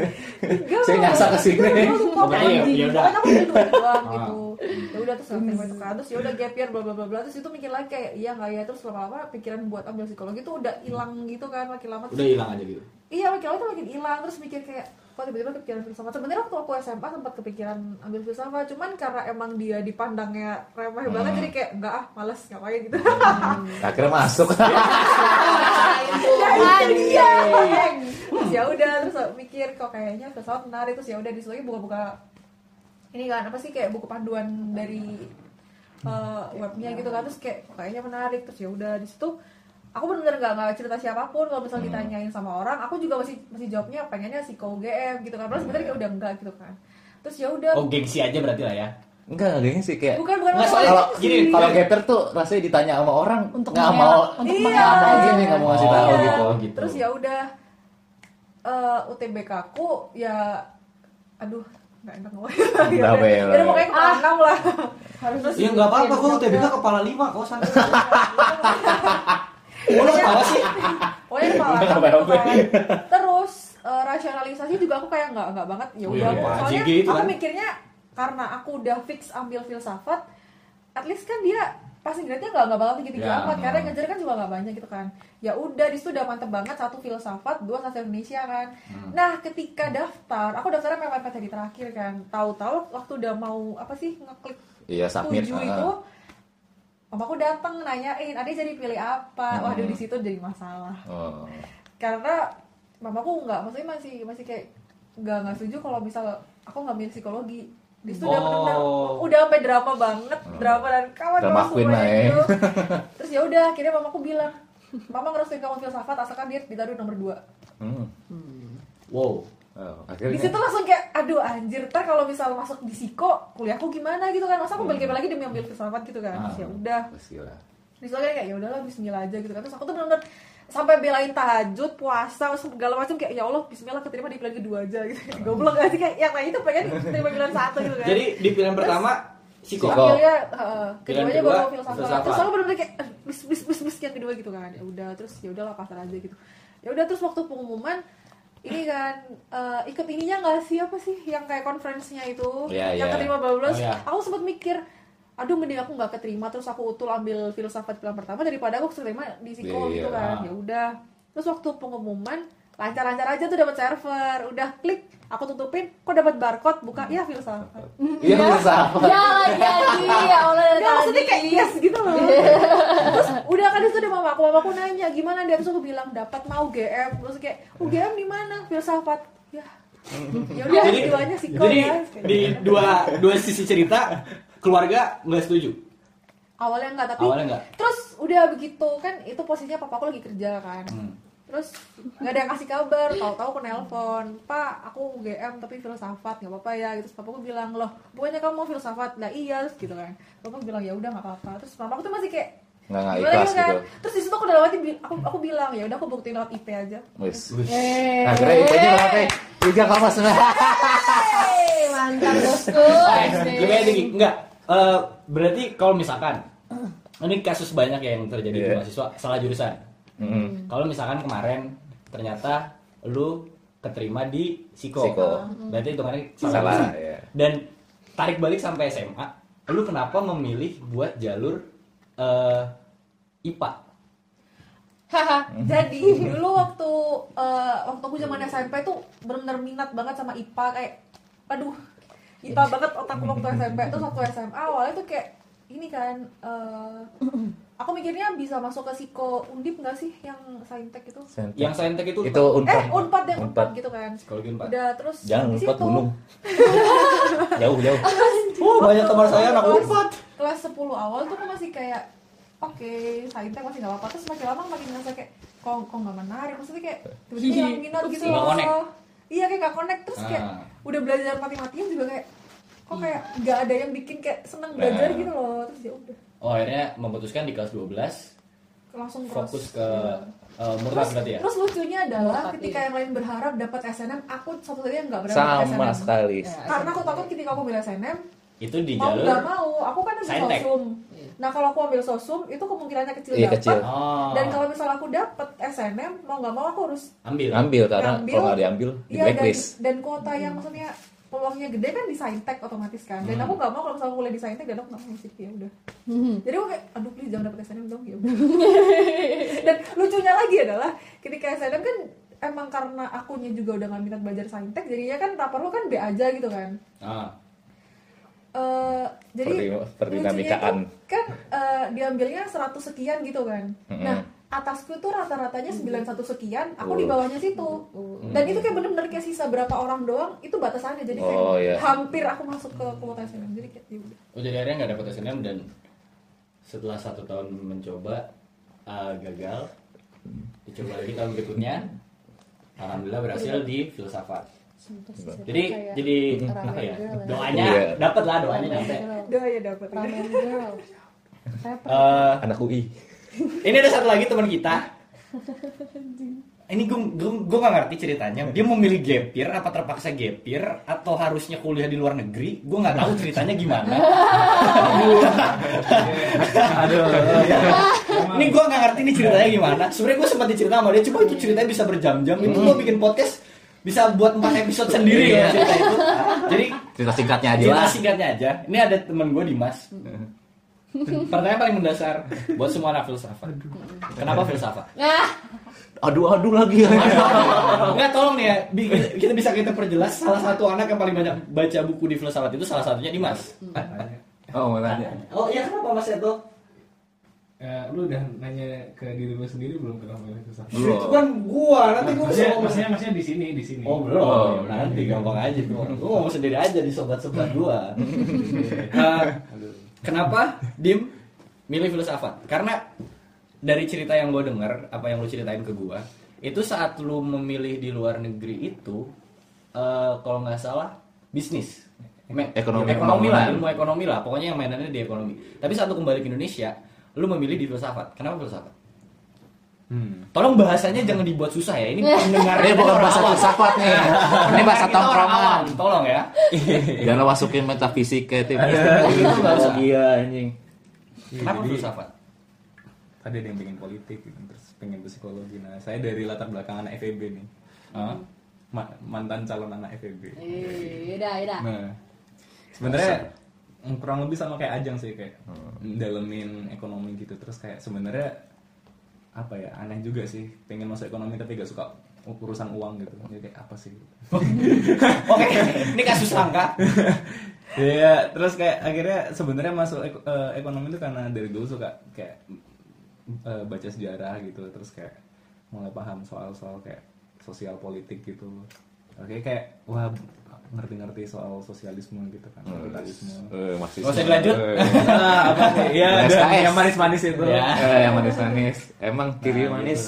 Enggak. Saya nyasar ke sini. Enggak, enggak, sumpah, Oke, anjing. ya udah. Aku ambil dua doang Ah. gitu. Ya udah terus nggak itu kan. Terus ya udah gap year bla bla bla bla. Terus itu mikir lagi kayak iya enggak ya terus lama-lama pikiran buat ambil psikologi itu udah hilang gitu kan makin lama. Udah hilang aja gitu. Iya makin lama itu makin hilang terus mikir kayak kok tiba-tiba kepikiran filsafat. Sebenarnya waktu aku SMA sempat kepikiran ambil filsafat, cuman karena emang dia dipandangnya remeh Hmm. banget jadi kayak enggak ah males ngapain gitu. Akhirnya masuk. Ya, iya. Terus ya udah terus mikir kok kayaknya filsafat menarik terus ya udah di situ lagi buka-buka ini kan apa sih kayak buku panduan dari eh, webnya gitu kan terus kayak kayaknya menarik terus ya udah di situ aku bener-bener nggak nggak cerita siapa pun kalau misalnya ditanyain sama orang aku juga masih masih jawabnya pengennya psiko UGM gitu kan padahal sebenarnya kayak udah enggak gitu kan terus ya udah Oh, gengsi aja berarti lah ya. Enggak, enggak gengsi kayak bukan bukan Nggak, masalah soalnya kalau gini, kalau gapper tuh rasanya ditanya sama orang Untuk nggak mau untuk Iya. mau gini nggak mau ngasih Oh, tahu Iya. gitu gitu. Terus ya udah eh, UTBK aku ya aduh nggak enak ngomong. Nggak udah. boleh. Ya udah, pokoknya kepala enam lah. Harus Ya nggak apa-apa kok TBK kepala lima kok santai. Oh, lo sih? Pokoknya gitu. Terus eh, rasionalisasi juga aku kayak nggak nggak banget ya Oh, udah. iya, Pak Soalnya JG itu aku kan. mikirnya karena aku udah fix ambil filsafat, at least kan dia pasti grade-nya nggak nggak bakal tinggi tinggi Ya, amat karena yang ngejar kan juga nggak banyak gitu kan ya udah di situ udah mantep banget satu filsafat dua sastra Indonesia kan Hmm. nah ketika daftar aku daftarnya mepet mepet di terakhir kan tahu-tahu waktu udah mau apa sih ngeklik iya submit tujuh ah. itu mamaku datang nanyain ada jadi pilih apa Hmm. waduh di situ jadi masalah Oh. karena mamaku nggak maksudnya masih masih kayak nggak nggak setuju kalau misal aku ngambil psikologi di situ udah Oh. benar udah sampai drama banget drama dan kawan Drama queen lah ya. gitu terus ya udah akhirnya mamaku bilang mama ngerestuin kamu filsafat asalkan dia ditaruh nomor dua Hmm. Wow. Oh, di akhirnya situ langsung kayak aduh anjir ntar kalau misal masuk di psiko kuliahku gimana? gitu kan. Masa aku balik lagi demi ambil filsafat gitu kan. Terus ya udah. Bismillah. di situ kayak ya udahlah Bismillah aja gitu kan. Terus aku tuh benar-benar sampai belain tahajud puasa segala macam kayak ya Allah Bismillah keterima di pilihan kedua aja gitu. Goblok gak sih? Kayak yang lain itu pengen terima pilihan satu gitu kan. Jadi di pilihan pertama Siko. Siko. akhirnya uh, keduanya kedua, baru filsafat filsafat. terus aku benar-benar kayak bis bis bis bis yang kedua gitu kan. Ya udah terus ya udahlah pasar aja gitu. Ya udah terus waktu pengumuman ini kan eh, ikut ininya nggak sih? Apa sih yang kayak conference-nya itu? Iya, yang iya. keterima bablas Oh, iya. aku sempat mikir aduh mending aku nggak keterima. Terus aku utul ambil filsafat pilihan pertama daripada aku keterima di psiko Iya, gitu iya. kan. Ya udah. Terus waktu pengumuman lancar-lancar aja tuh dapat server. Udah klik aku tutupin kok dapat barcode? Buka. Ya filsafat. Iya filsafat. Ya lagi ya Allah dari Enggak maksudnya kayak yes gitu loh. Terus udah kan itu udah mamaku Mamaku nanya gimana? Dia Terus aku bilang dapat mau UGM Terus kayak UGM di mana? Filsafat. Ya. Ya udah Jadi, keduanya sih jadi ya di dua dua sisi cerita keluarga nggak setuju. awalnya enggak tapi Awalnya nggak. terus udah begitu kan itu posisinya papaku lagi kerja kan. Hmm. Terus nggak ada yang kasih kabar tahu-tahu aku nelpon pak aku UGM tapi filsafat nggak apa-apa ya gitu terus papaku bilang loh bukannya kamu mau filsafat lah iya terus gitu kan papaku bilang ya udah nggak apa-apa terus mamaku tuh masih kayak Nggak nggak ikhlas gitu kan gitu. terus di situ aku dalam hati bi- aku aku bilang ya udah aku buktiin lewat IP aja Wis. Eh. Akhirnya IP-nya berapa? Tiga koma sembilan. Eh, Gimana nih? Enggak. Eh, berarti kalau misalkan ini kasus banyak ya yang terjadi di Iya. mahasiswa salah jurusan. Mm. Kalau misalkan kemarin ternyata lu keterima di Siko. Psiko. Berarti hitungannya salah, Salah, jurusan. ya. Dan tarik balik sampai SMA, lu kenapa memilih buat jalur eh, IPA? Haha, jadi dulu waktu eh, waktu aku zaman SMP tuh benar-benar minat banget sama IPA kayak aduh IPA banget otakku waktu SMP terus waktu SMA awalnya tuh kayak ini kan eh, aku mikirnya bisa masuk ke psiko undip nggak sih yang saintek itu? Yang saintek itu, itu unpad. Eh unpad deh unpad. Gitu kan. Psikologi Unpad. udah terus jangan di unpad situ, gunung. Jauh jauh. Oh, banyak teman saya anak Unpad. kelas 10 awal tuh aku masih kayak oke saintek masih nggak apa-apa. Terus makin lama makin ngerasa kayak kok kok nggak menarik? Maksudnya kayak tiba-tiba hilang minat gitu loh. iya kayak nggak connect. Terus kayak Ah. udah belajar mati-matian juga kayak kok kayak nggak ada yang bikin kayak seneng belajar Nah. gitu loh terus ya udah Oh, akhirnya memutuskan di kelas 12 langsung fokus cross. ke Iya. eh, murtad terus, berarti ya? terus lucunya adalah Murtad, ketika iya. yang lain berharap dapat SNM aku satu-satunya yang nggak berharap dapat sama SNM sekali karena aku takut ketika aku ambil SNM Itu di mau jalur nggak mau aku kan ambil Saintek. sosum Iya. nah kalau aku ambil sosum itu kemungkinannya kecil Iya, dapat kecil. Oh. dan kalau misalnya aku dapet SNM mau nggak mau aku harus ambil. ambil karena Ambil. kalau nggak diambil di iya dan blacklist dan kuota yang maksudnya peluangnya gede kan di saintek otomatis kan dan Hmm. aku nggak mau kalau misalnya aku kuliah di saintek dan aku nggak mau musik ya udah jadi aku kayak aduh please jangan dapet SNM dong ya udah dan lucunya lagi adalah ketika SNM kan emang karena akunya juga udah nggak minat belajar saintek jadinya kan rapor lu kan B aja gitu kan Ah. Eh, jadi Perdi- perdinamikaan. lucunya itu kan eh, diambilnya 100 sekian gitu kan. Mm-mm. Nah, atasku tuh rata-ratanya 91 sekian, aku Oh. di bawahnya situ. Dan itu kayak bener-bener kayak sisa berapa orang doang, itu batasannya. Jadi kayak Oh, iya. hampir aku masuk ke kuota SNM. Jadi kayak ya udah. Oh, jadi akhirnya nggak dapet SNM dan setelah satu tahun mencoba eh, gagal. Dicoba lagi tahun berikutnya. Alhamdulillah berhasil di filsafat. Jadi jadi apa ya? Doanya Iya. dapat lah doanya nyampe. Ya. Ramen girl. Saya pernah Eh, anak UI ini ada satu lagi teman kita. Ini gue gue gak ngerti ceritanya. Dia memilih gapir apa terpaksa gapir atau harusnya kuliah di luar negeri? Gue nggak tahu ceritanya gimana. Aduh. Ini gue nggak ngerti ini ceritanya gimana. Sebenarnya gue sempat dicerita sama dia, cuma itu ceritanya bisa berjam-jam. Itu gue bikin podcast bisa buat 4 episode sendiri ya cerita itu. Jadi cerita singkatnya aja cerita singkatnya aja. Ini ada temen gue Dimas. Pertanyaan paling mendasar buat semua anak filsafat. Kenapa filsafat? Nah, aduh aduh lagi Enggak tolong nih ya, kita bisa kita perjelas salah satu anak yang paling banyak baca buku di filsafat itu salah satunya Dimas. oh mau nanya Oh iya kenapa Mas Edo? Eh, lu udah nanya ke diri lu sendiri belum kenapa milih susah? belum kan gua, nanti gua bisa Maksudnya, ngomong. maksudnya, maksudnya di sini, di sini. Oh belum, Oh, nanti gampang aja. Gua ngomong sendiri aja di sobat-sobat gua. Eh, kenapa Dim milih filsafat? Karena dari cerita yang gue denger, apa yang lu ceritain ke gua, itu saat lu memilih di luar negeri itu, eh, kalau nggak salah bisnis, Me- Ekonomi ekonomi lah, ilmu ekonomi lah. Pokoknya yang mainannya di ekonomi. Tapi saat lu kembali ke Indonesia, lu memilih di filsafat. Kenapa filsafat? Hmm. Tolong bahasanya jangan dibuat susah ya. Ini pendengar ini bukan bahasa filsafat nih ini bahasa tongkrongan Tolong ya. jangan masukin metafisika itu Itu nggak usah. iya anjing Kenapa filsafat? Tadi ada yang pengen politik, terus pengen psikologi. Nah, saya dari latar belakang anak FEB nih. Hah? Ma- mantan calon anak FEB. eh, udah, udah. Nah, sebenarnya kurang lebih sama kayak Ajang sih kayak dalemin ekonomi gitu terus kayak sebenarnya apa ya aneh juga sih. Pengen masuk ekonomi tapi gak suka urusan uang gitu. Jadi kayak apa sih? Oke, ini kasus langka. ya terus kayak akhirnya sebenarnya masuk ek- eh, ekonomi itu karena dari dulu suka kayak eh, baca sejarah gitu. Terus kayak mulai paham soal-soal kayak sosial politik gitu. Oke kayak wah ngerti-ngerti soal sosialisme gitu kan kapitalisme Eh, masih Nggak usah dilanjut. Ah, apa sih? Ya, yang manis-manis itu. Ya. eh, yang manis-manis emang kiri Nah, manis.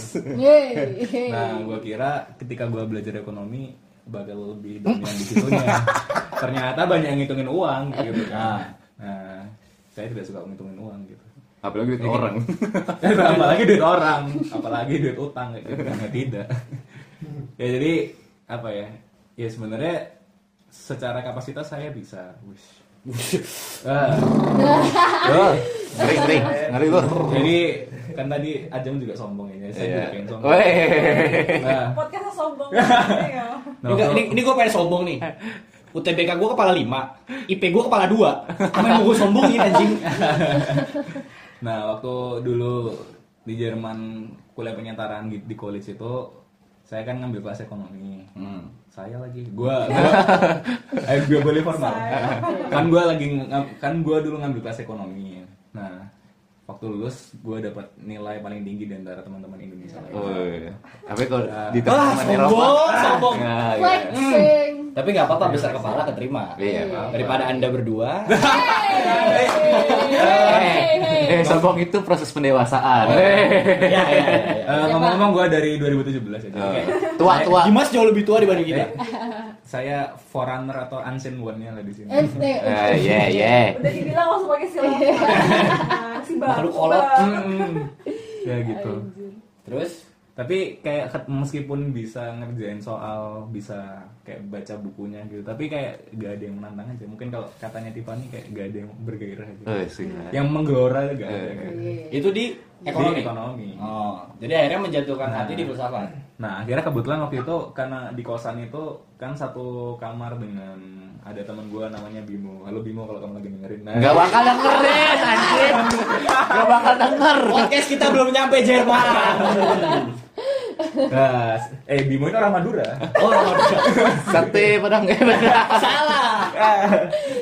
Nah, gua kira ketika gua belajar ekonomi bakal lebih dominan di situnya. Ternyata banyak yang ngitungin uang gitu kan. Nah, saya tidak suka ngitungin uang gitu. apalagi duit orang apalagi duit orang, apalagi duit utang kayak gitu kan tidak. ya jadi apa ya? Ya sebenarnya secara kapasitas saya bisa. Wish. Ah, Oh, ngeri ngeri ngeri lu. jadi kan tadi Ajeng juga sombong ya, saya Iya. juga pengen sombong. Nah, Podcastnya sombong ya. nah, Ini, ini, ini gue pengen sombong nih. UTBK gue kepala 5, IP gue kepala 2. Apa yang mau gue sombongin anjing? Nah, waktu dulu di Jerman kuliah penyetaraan di, di college itu saya kan ngambil kelas ekonomi. Hmm. Saya lagi, gua, gua eh, gua boleh formal. kan gua lagi kan gua dulu ngambil kelas ekonomi. Nah, waktu lulus gua dapat nilai paling tinggi di antara teman-teman Indonesia. lain. Woi. Tapi kalau di Wah, teman-teman Eropa. sombong, sombong. Nah, iya. Tapi nggak apa-apa besar kepala keterima. Iya. Daripada anda berdua. Eh, sombong itu proses pendewasaan. ya, ya, ya, ya. Eh, ngomong-ngomong gua dari 2017 aja. Oh. Oke. Tua tua. Dimas jauh lebih tua dibanding kita. Saya forerunner atau unseen one-nya lah di sini. Eh, Eh, Iya iya. Udah dibilang langsung pakai silau. si Makhluk bagus kolot. banget. Hmm, ya gitu. Terus tapi kayak meskipun bisa ngerjain soal bisa kayak baca bukunya gitu tapi kayak gak ada yang menantang aja mungkin kalau katanya Tiffany kayak gak ada yang bergairah gitu Eh, sih. yang menggelora gak ada Eh. gitu. itu di ekonomi. Di ekonomi. Oh, jadi akhirnya menjatuhkan hati di filsafat. nah akhirnya kebetulan waktu itu karena di kosan itu kan satu kamar dengan ada teman gua namanya Bimo halo Bimo kalau kamu lagi dengerin nah, Gak bakal dengerin anjir. Gak bakal denger. Podcast kita belum nyampe Jerman. nah, eh Bimo itu orang Madura Oh, Sate padang eh beda. salah.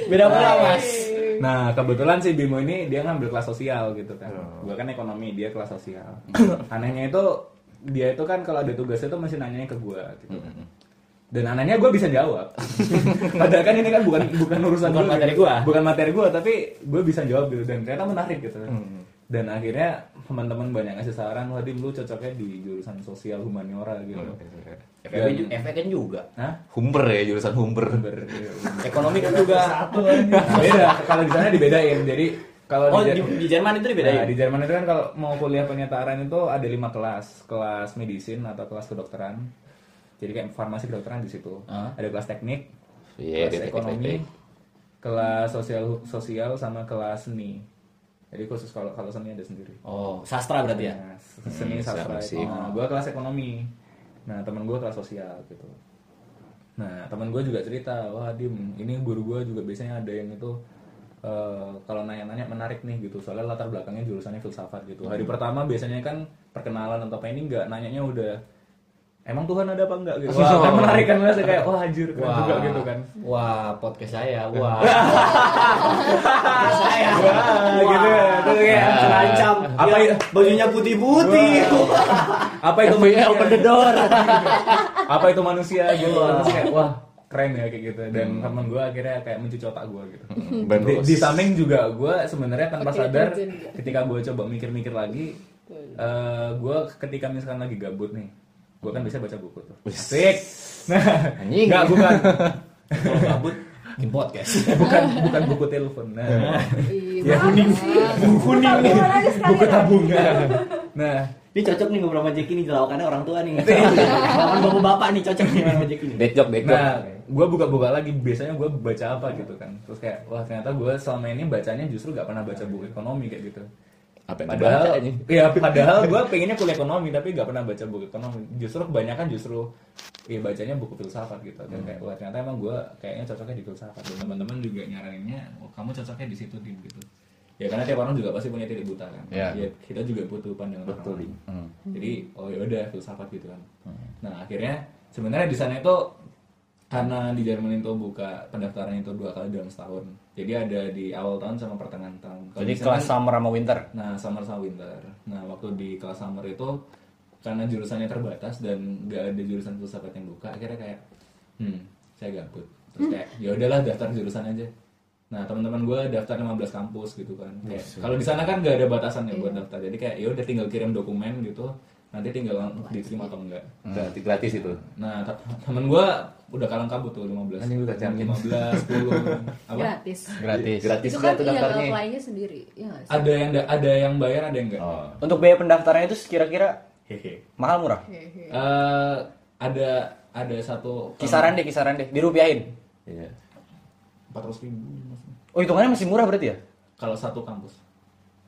Beda pula, Mas. Nah kebetulan si Bimo ini dia ngambil kelas sosial gitu kan. Oh. Gua kan ekonomi, dia kelas sosial. Anehnya itu dia itu kan kalau ada tugasnya itu masih nanyanya ke gua gitu. kan. Dan anehnya gue bisa jawab. Padahal kan ini kan bukan bukan urusan Bukan gua, materi gitu. gua. Bukan materi gua, tapi gue bisa jawab gitu dan ternyata menarik gitu. Hmm. Dan akhirnya teman-teman banyak ngasih saran, wah Dim lu cocoknya di jurusan sosial humaniora gitu. FEB ju- FEB juga. Hah? Humber ya jurusan Humber. Ber- Ekonomi kan juga. beda kalau di sana dibedain jadi kalau Oh, di, di, di Jerman itu dibedain. Nah, di Jerman itu kan kalau mau kuliah penyetaraan itu ada lima kelas kelas medisin atau kelas kedokteran jadi kayak farmasi kedokteran di situ Ah. ada kelas teknik Iya, kelas ekonomi kelas sosial sosial sama kelas seni jadi khusus kalau kalau seni ada sendiri Oh, sastra berarti ya? Nah, seni Hmm, sastra sih. Nah, gue kelas ekonomi. Nah, teman gue kelas sosial gitu. Nah, teman gue juga cerita, wah Dim, ini guru gue juga biasanya ada yang itu eh, kalau nanya-nanya menarik nih gitu. Soalnya latar belakangnya jurusannya filsafat gitu. Hari pertama biasanya kan perkenalan atau apa ini enggak nanyanya udah emang Tuhan ada apa enggak gitu. Wah, kan menarik kan Mas kayak wah anjir keren juga gitu kan. Wah, podcast saya. Wah. podcast saya. Wah, gitu ya. Terus kayak terancam. Apa Dia- bajunya putih-putih? apa itu FBI open the door. apa itu manusia gitu terus kayak wah keren ya kayak gitu dan teman gue akhirnya kayak mencuci otak gue gitu di, Rose. di samping juga gue sebenarnya tanpa Oke, sadar ketika gue coba mikir-mikir lagi eh gue ketika misalkan lagi gabut nih gue kan bisa baca buku tuh asik nah Anjing. nggak bukan Kalau gabut, bikin podcast. bukan bukan buku telepon nah Iya, ya kuning buku kuning nih Tabungan aja sekalian. buku tabungan nah Ini cocok nih ngobrol sama Jacky nih, jelawakannya orang tua nih. Jelawakan bapak-bapak nih cocok nih sama. Dead joke, dead joke. Nah, gue buka-buka lagi biasanya gue baca apa gitu kan. Terus kayak wah ternyata gue selama ini bacanya justru gak pernah baca buku ekonomi kayak gitu. Apa Padahal, iya padahal gue pengennya kuliah ekonomi tapi gak pernah baca buku ekonomi. Justru kebanyakan justru iya bacanya buku filsafat gitu. Dan kayak wah ternyata emang gue kayaknya cocoknya di filsafat. Dan teman-teman juga nyaraninnya, oh, kamu cocoknya di situ Dim gitu. Ya karena tiap orang juga pasti punya titik buta kan. Iya. Ya, kita juga butuh pandangan Betul. orang lain. Hmm. Jadi oh ya udah filsafat gitu kan. Nah akhirnya sebenarnya di sana itu karena di Jerman itu buka pendaftaran itu dua kali dalam setahun. Jadi ada di awal tahun sama pertengahan tahun. Kalau Jadi kelas summer sama winter. Nah summer sama winter. Nah waktu di kelas summer itu karena jurusannya terbatas dan gak ada jurusan filsafat yang buka, akhirnya kayak hmm saya gabut. Terus kayak ya udahlah daftar jurusan aja. Nah teman-teman gue daftar 15 kampus gitu kan. Kayak, kalau di sana kan gak ada batasan ya buat daftar. Jadi kayak ya udah tinggal kirim dokumen gitu. Nanti tinggal diterima atau enggak. Gratis, gratis itu. Nah te- temen gue udah kalang kabut tuh 15 Anjing lu kacangin. 15, 10 apa? Gratis. Gratis. Gratis Itu kan tuh iya daftarnya. apply-nya sendiri. Iya sih? Ada yang ada yang bayar ada yang enggak. Oh. Untuk biaya pendaftarannya itu kira-kira Hehe. mahal murah? Hehe. Eh, ada ada satu Kisaran deh, kisaran deh. Dirupiahin. Iya. empat ratus ribu Oh hitungannya masih murah berarti ya? kalau satu kampus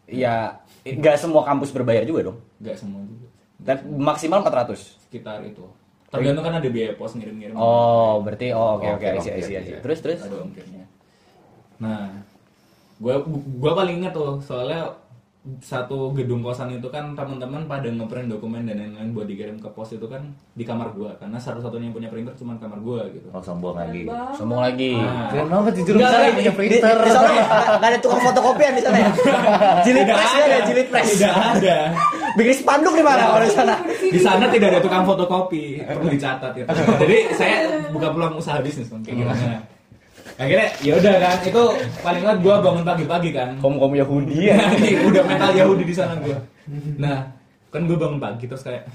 Ya, nggak semua kampus berbayar juga dong. nggak semua juga Dan maksimal 400. sekitar itu tergantung kan ada biaya pos ngirim-ngirim Oh, berarti oh oke Oh, oke isi isi. Terus terus. ada ongkirnya nah gua gua paling inget tuh soalnya satu gedung kosan itu kan teman-teman pada ngeprint dokumen dan lain-lain buat dikirim ke pos itu kan di kamar gua karena satu-satunya yang punya printer cuma kamar gua gitu Oh sombong lagi. Sombong lagi. Nah, Keren banget jujur di- punya di- printer. Di, sana nggak ada tukang fotokopian di sana ya. Jilid press ya ada jilid press. tidak ada Bikin spanduk di mana kalau di sana? di sana tidak ada tukang fotokopi perlu dicatat itu jadi saya buka peluang usaha bisnis kan kayak gimana akhirnya ya udah kan itu paling banget gua bangun pagi-pagi kan. Kaum kaum Yahudi ya. Udah mental Yahudi di sana gua. Nah kan gua bangun pagi terus kayak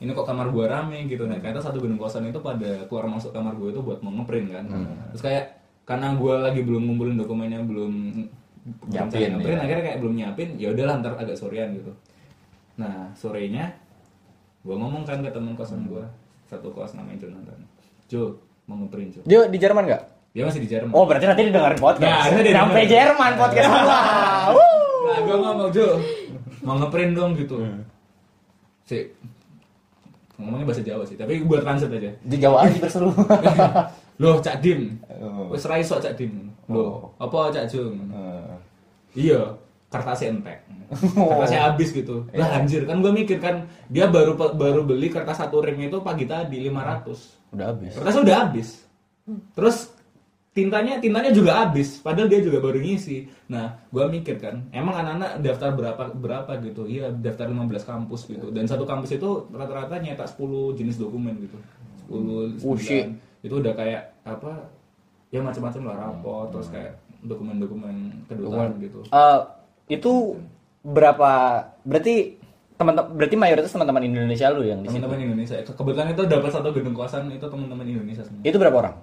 ini kok kamar gua rame gitu. Nah ternyata satu gedung kosan itu pada keluar masuk kamar gua itu buat mau ngeprint kan. Terus kayak karena gua lagi belum ngumpulin dokumennya belum Nyiapin, ngeprint ya. akhirnya kayak belum nyiapin ya udahlah ntar agak sorean gitu. Nah sorenya gue ngomong kan ke temen kosan gue satu kos namanya Jonathan. Jo mau ngeprint Jo? Dia di Jerman nggak? Dia masih di Jerman Oh berarti nanti didengarin podcast. Nah, Sampai. Jerman podcast gua. nah gue ngomong Jo mau ngeprint dong gitu si ngomongnya bahasa Jawa sih tapi buat translate aja Di Jawa aja terseru. loh Cak Dim Oh. wis ra iso Cak Dim loh apa Cak Jung Eh, Iya, kertasnya entek. Kertasnya habis gitu. Lah anjir, kan gue mikir kan dia baru baru beli kertas satu ring itu pagi tadi 500. Udah habis. Kertasnya udah habis. Terus tintanya tintanya juga habis, padahal dia juga baru ngisi. Nah, gue mikir kan, emang anak-anak daftar berapa berapa gitu? Iya, daftar 15 kampus gitu. Dan satu kampus itu rata-rata nyetak 10 jenis dokumen gitu. 10 Oh. 9. Itu udah kayak apa? Ya macam-macam lah rapot, terus kayak dokumen-dokumen kedutaan gitu. Eh, itu berapa? Berarti teman berarti mayoritas teman-teman Indonesia lu yang di sini. teman-teman Indonesia kebetulan itu dapat satu gedung kosan itu teman-teman Indonesia semua Itu berapa orang?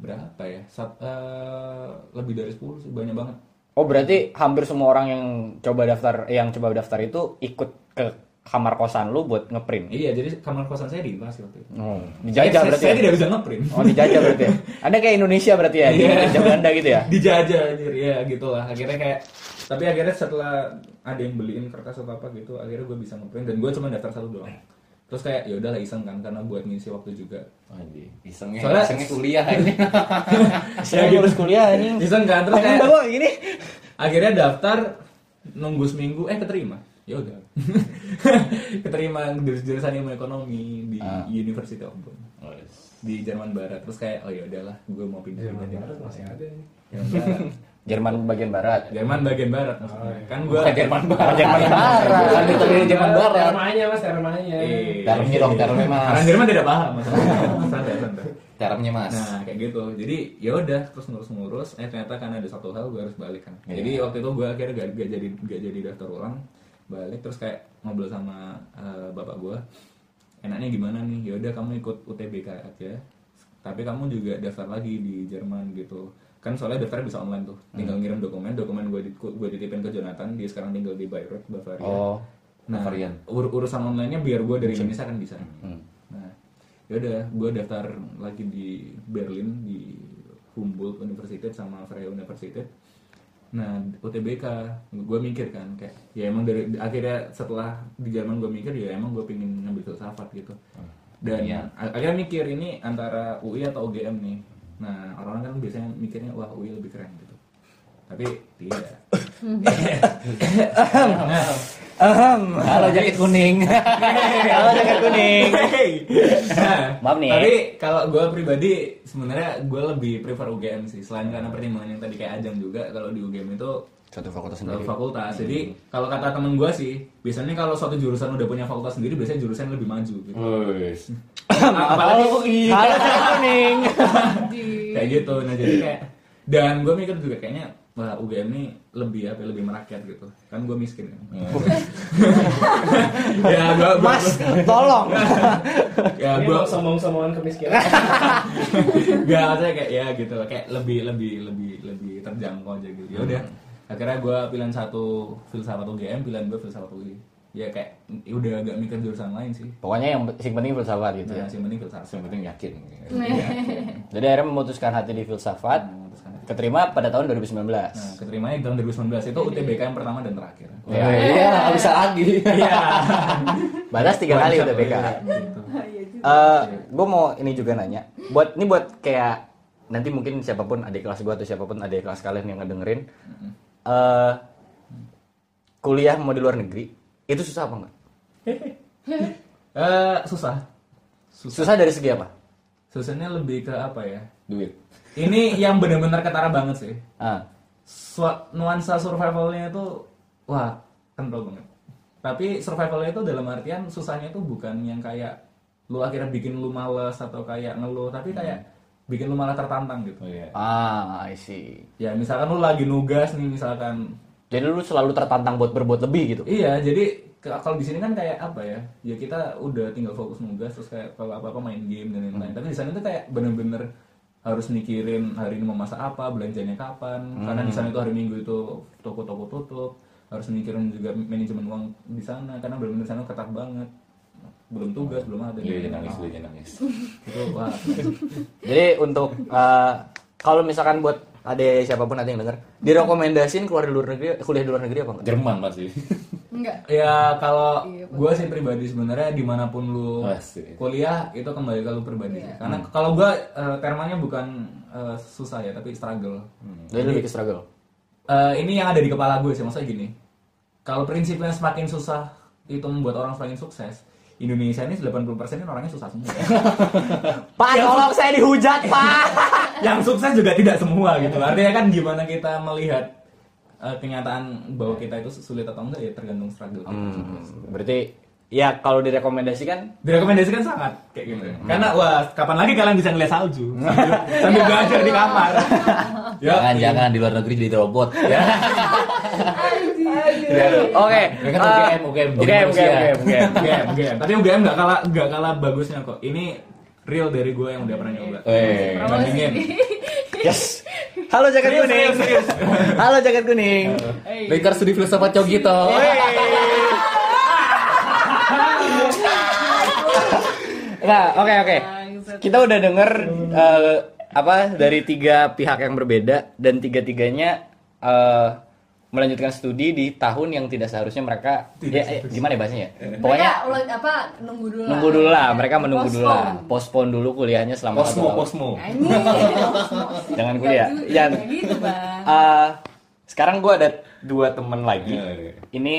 Berapa ya Sat, eh, lebih dari 10 sih banyak banget Oh berarti hampir semua orang yang coba daftar yang coba daftar itu ikut ke kamar kosan lu buat ngeprint. iya jadi kamar kosan saya di Invasi waktu itu Oh, dijajah saya- berarti. saya ya? tidak bisa ngeprint Oh dijajah berarti. ya? Anda kayak Indonesia berarti ya di Iya. jajah Belanda gitu ya? dijajah anjir ya gitu lah akhirnya kayak tapi akhirnya setelah ada yang beliin kertas atau apa gitu akhirnya gue bisa ngeprint dan gue cuma daftar satu doang terus kayak ya udahlah iseng kan karena buat ngisi waktu juga Anjir, isengnya, Soalnya- isengnya kuliah ini. Saya ngurus kuliah anjing. iseng kan terus kayak udah gini. akhirnya daftar nunggu seminggu eh keterima ya udah keterima di jurusan ilmu ekonomi di Ah. University of Bonn di Jerman Barat terus kayak oh ya udahlah gue mau pindah Jerman pindah Barat masih ada nih. Jerman bagian barat. Jerman bagian barat maksudnya kan gue Bukan Jerman Barat. Jerman Barat. Kan itu dari Jerman Barat. Termanya mas, termanya. Termnya dong, termnya orang mas. Jerman tidak paham maksudnya santai santai Termnya mas. Nah kayak gitu, jadi ya udah terus ngurus-ngurus. Eh ternyata kan ada satu hal gue harus balik kan. Iya. Jadi waktu itu gue akhirnya gak, gak jadi gak jadi daftar ulang, balik terus kayak ngobrol sama eh, bapak gue. Enaknya gimana nih? Ya udah kamu ikut UTBK aja. Tapi kamu juga daftar lagi di Jerman gitu. Kan soalnya daftarnya bisa online tuh. Tinggal Hmm. ngirim dokumen, dokumen gue di, gue dititipin ke Jonathan. Dia sekarang tinggal di Bayreuth, Bavaria. Oh. Nah, Bavarian. ur- urusan online-nya biar gue dari Indonesia kan bisa. Hmm. Nah, ya udah, gue daftar lagi di Berlin di Humboldt University sama Freie University. Nah, UTBK, gue mikir kan kayak ya emang dari akhirnya setelah di Jerman gue mikir ya emang gue pengen ngambil filsafat gitu. Dan Iya. a- akhirnya mikir ini antara UI atau UGM nih. Nah, orang-orang kan biasanya mikirnya wah UI lebih keren gitu. Tapi tidak. Ahem. Halo jaket kuning. Halo jaket kuning. nah, Maaf nih ya. Tapi kalau gue pribadi sebenarnya gue lebih prefer UGM sih. Selain karena pertimbangan yang tadi kayak Ajang juga kalau di UGM itu Satu fakultas satu sendiri. fakultas. Jadi kalau kata temen gue sih, biasanya kalau suatu jurusan udah punya fakultas sendiri, biasanya jurusan lebih maju gitu. Apalagi Halo jaket kuning. kayak gitu. Nah jadi kayak dan gue mikir juga kayaknya wah UGM ini lebih apa lebih merakyat gitu. Kan gue miskin kan. ya gue Mas, tolong. ya gue mau sombong-sombongan kemiskinan. Gak maksudnya kayak ya gitu kayak lebih lebih lebih lebih terjangkau aja gitu. Ya udah. Akhirnya gue pilihan satu filsafat UGM, pilihan gue filsafat UI. Ya kayak ya udah agak mikir jurusan lain sih Pokoknya yang yang penting filsafat gitu ya ya. yang penting filsafat yang penting yakin Jadi akhirnya memutuskan hati di filsafat, memutuskan hati. keterima pada tahun 2019. nah keterimanya di tahun 2019 itu UTBK yang pertama dan terakhir Iya. iya nggak bisa lagi iya Batas tiga kali UTBK. gitu. Eh, gue mau ini juga nanya. Buat ini buat kayak nanti mungkin siapa pun adik kelas gue atau siapa pun adik kelas kalian yang ngedengerin, eh kuliah mau di luar negeri itu susah apa enggak? Eh, susah. Susah. Dari segi apa? susahnya lebih ke apa ya? Duit. Ini yang benar-benar ketara banget sih. Ah, nuansa survivalnya itu wah kental banget. Tapi survivalnya itu dalam artian susahnya itu bukan yang kayak lu akhirnya bikin lu males atau kayak ngeluh tapi kayak bikin lu malah tertantang gitu. Oh iya ah, I see. ya misalkan lu lagi nugas nih misalkan Jadi lu selalu tertantang buat berbuat lebih gitu. iya jadi kalau di sini kan kayak apa ya? Ya kita udah tinggal fokus nugas terus kayak kalau apa apa main game dan lain-lain. Tapi di sana tuh kayak bener-bener harus mikirin hari ini mau masak apa belanjanya kapan. Karena di sana itu hari minggu itu toko-toko tutup harus mikirin juga manajemen uang di sana karena bener-bener di sana ketat banget. Belum tugas belum ada. Iya dia nangis dia nangis. Itu wah. Jadi untuk eh, kalau misalkan buat ada siapa pun ada yang denger, direkomendasiin keluar di luar negeri, kuliah di luar negeri apa enggak? Jerman pasti Enggak. ya kalau Iya, gue sih pribadi sebenarnya di mana pun lu Pasti. kuliah itu kembali ke lu pribadi Iya. karena kalau gue eh, termanya bukan eh, susah ya tapi struggle Jadi lebih ke struggle. Eh, ini yang ada di kepala gue sih maksudnya gini kalau prinsipnya semakin susah itu membuat orang semakin sukses Indonesia ini 80% ini orangnya susah semua. Pak, tolong saya dihujat, Pak. yang sukses juga tidak semua gitu. Artinya kan gimana kita melihat eh, kenyataan bahwa kita itu sulit atau enggak ya tergantung struggle kita. Hmm, berarti ya kalau direkomendasikan? Direkomendasikan sangat kayak gitu. Karena wah kapan lagi kalian bisa ngeliat salju? Sambil, sambil belajar di kamar. Ya. jangan jangan di luar negeri jadi robot ya Oke. UGM, UGM, UGM. UGM, UGM. UGM, tapi UGM nggak kalah nggak kalah bagusnya kok ini real dari gue yang udah pernah nyoba eh bandingin Yes. Halo jaket Serius, kuning. serius, serius. Halo jaket kuning. Lingkar studi filsafat Cogito Nah, oke oke. Kita udah denger eh, apa dari tiga pihak yang berbeda dan tiga-tiganya eh, melanjutkan studi di tahun yang tidak seharusnya mereka ya, eh, gimana ya bahasanya ya? Pokoknya ulang apa nunggu dulu lah. nunggu dulu lah, mereka menunggu dulu lah, postpone dulu kuliahnya selama satu Posmo tahun. Posmo. Jangan kuliah. Nggak gitu, Bang. Eh, sekarang gue ada dua temen lagi. Iya, iya. Ini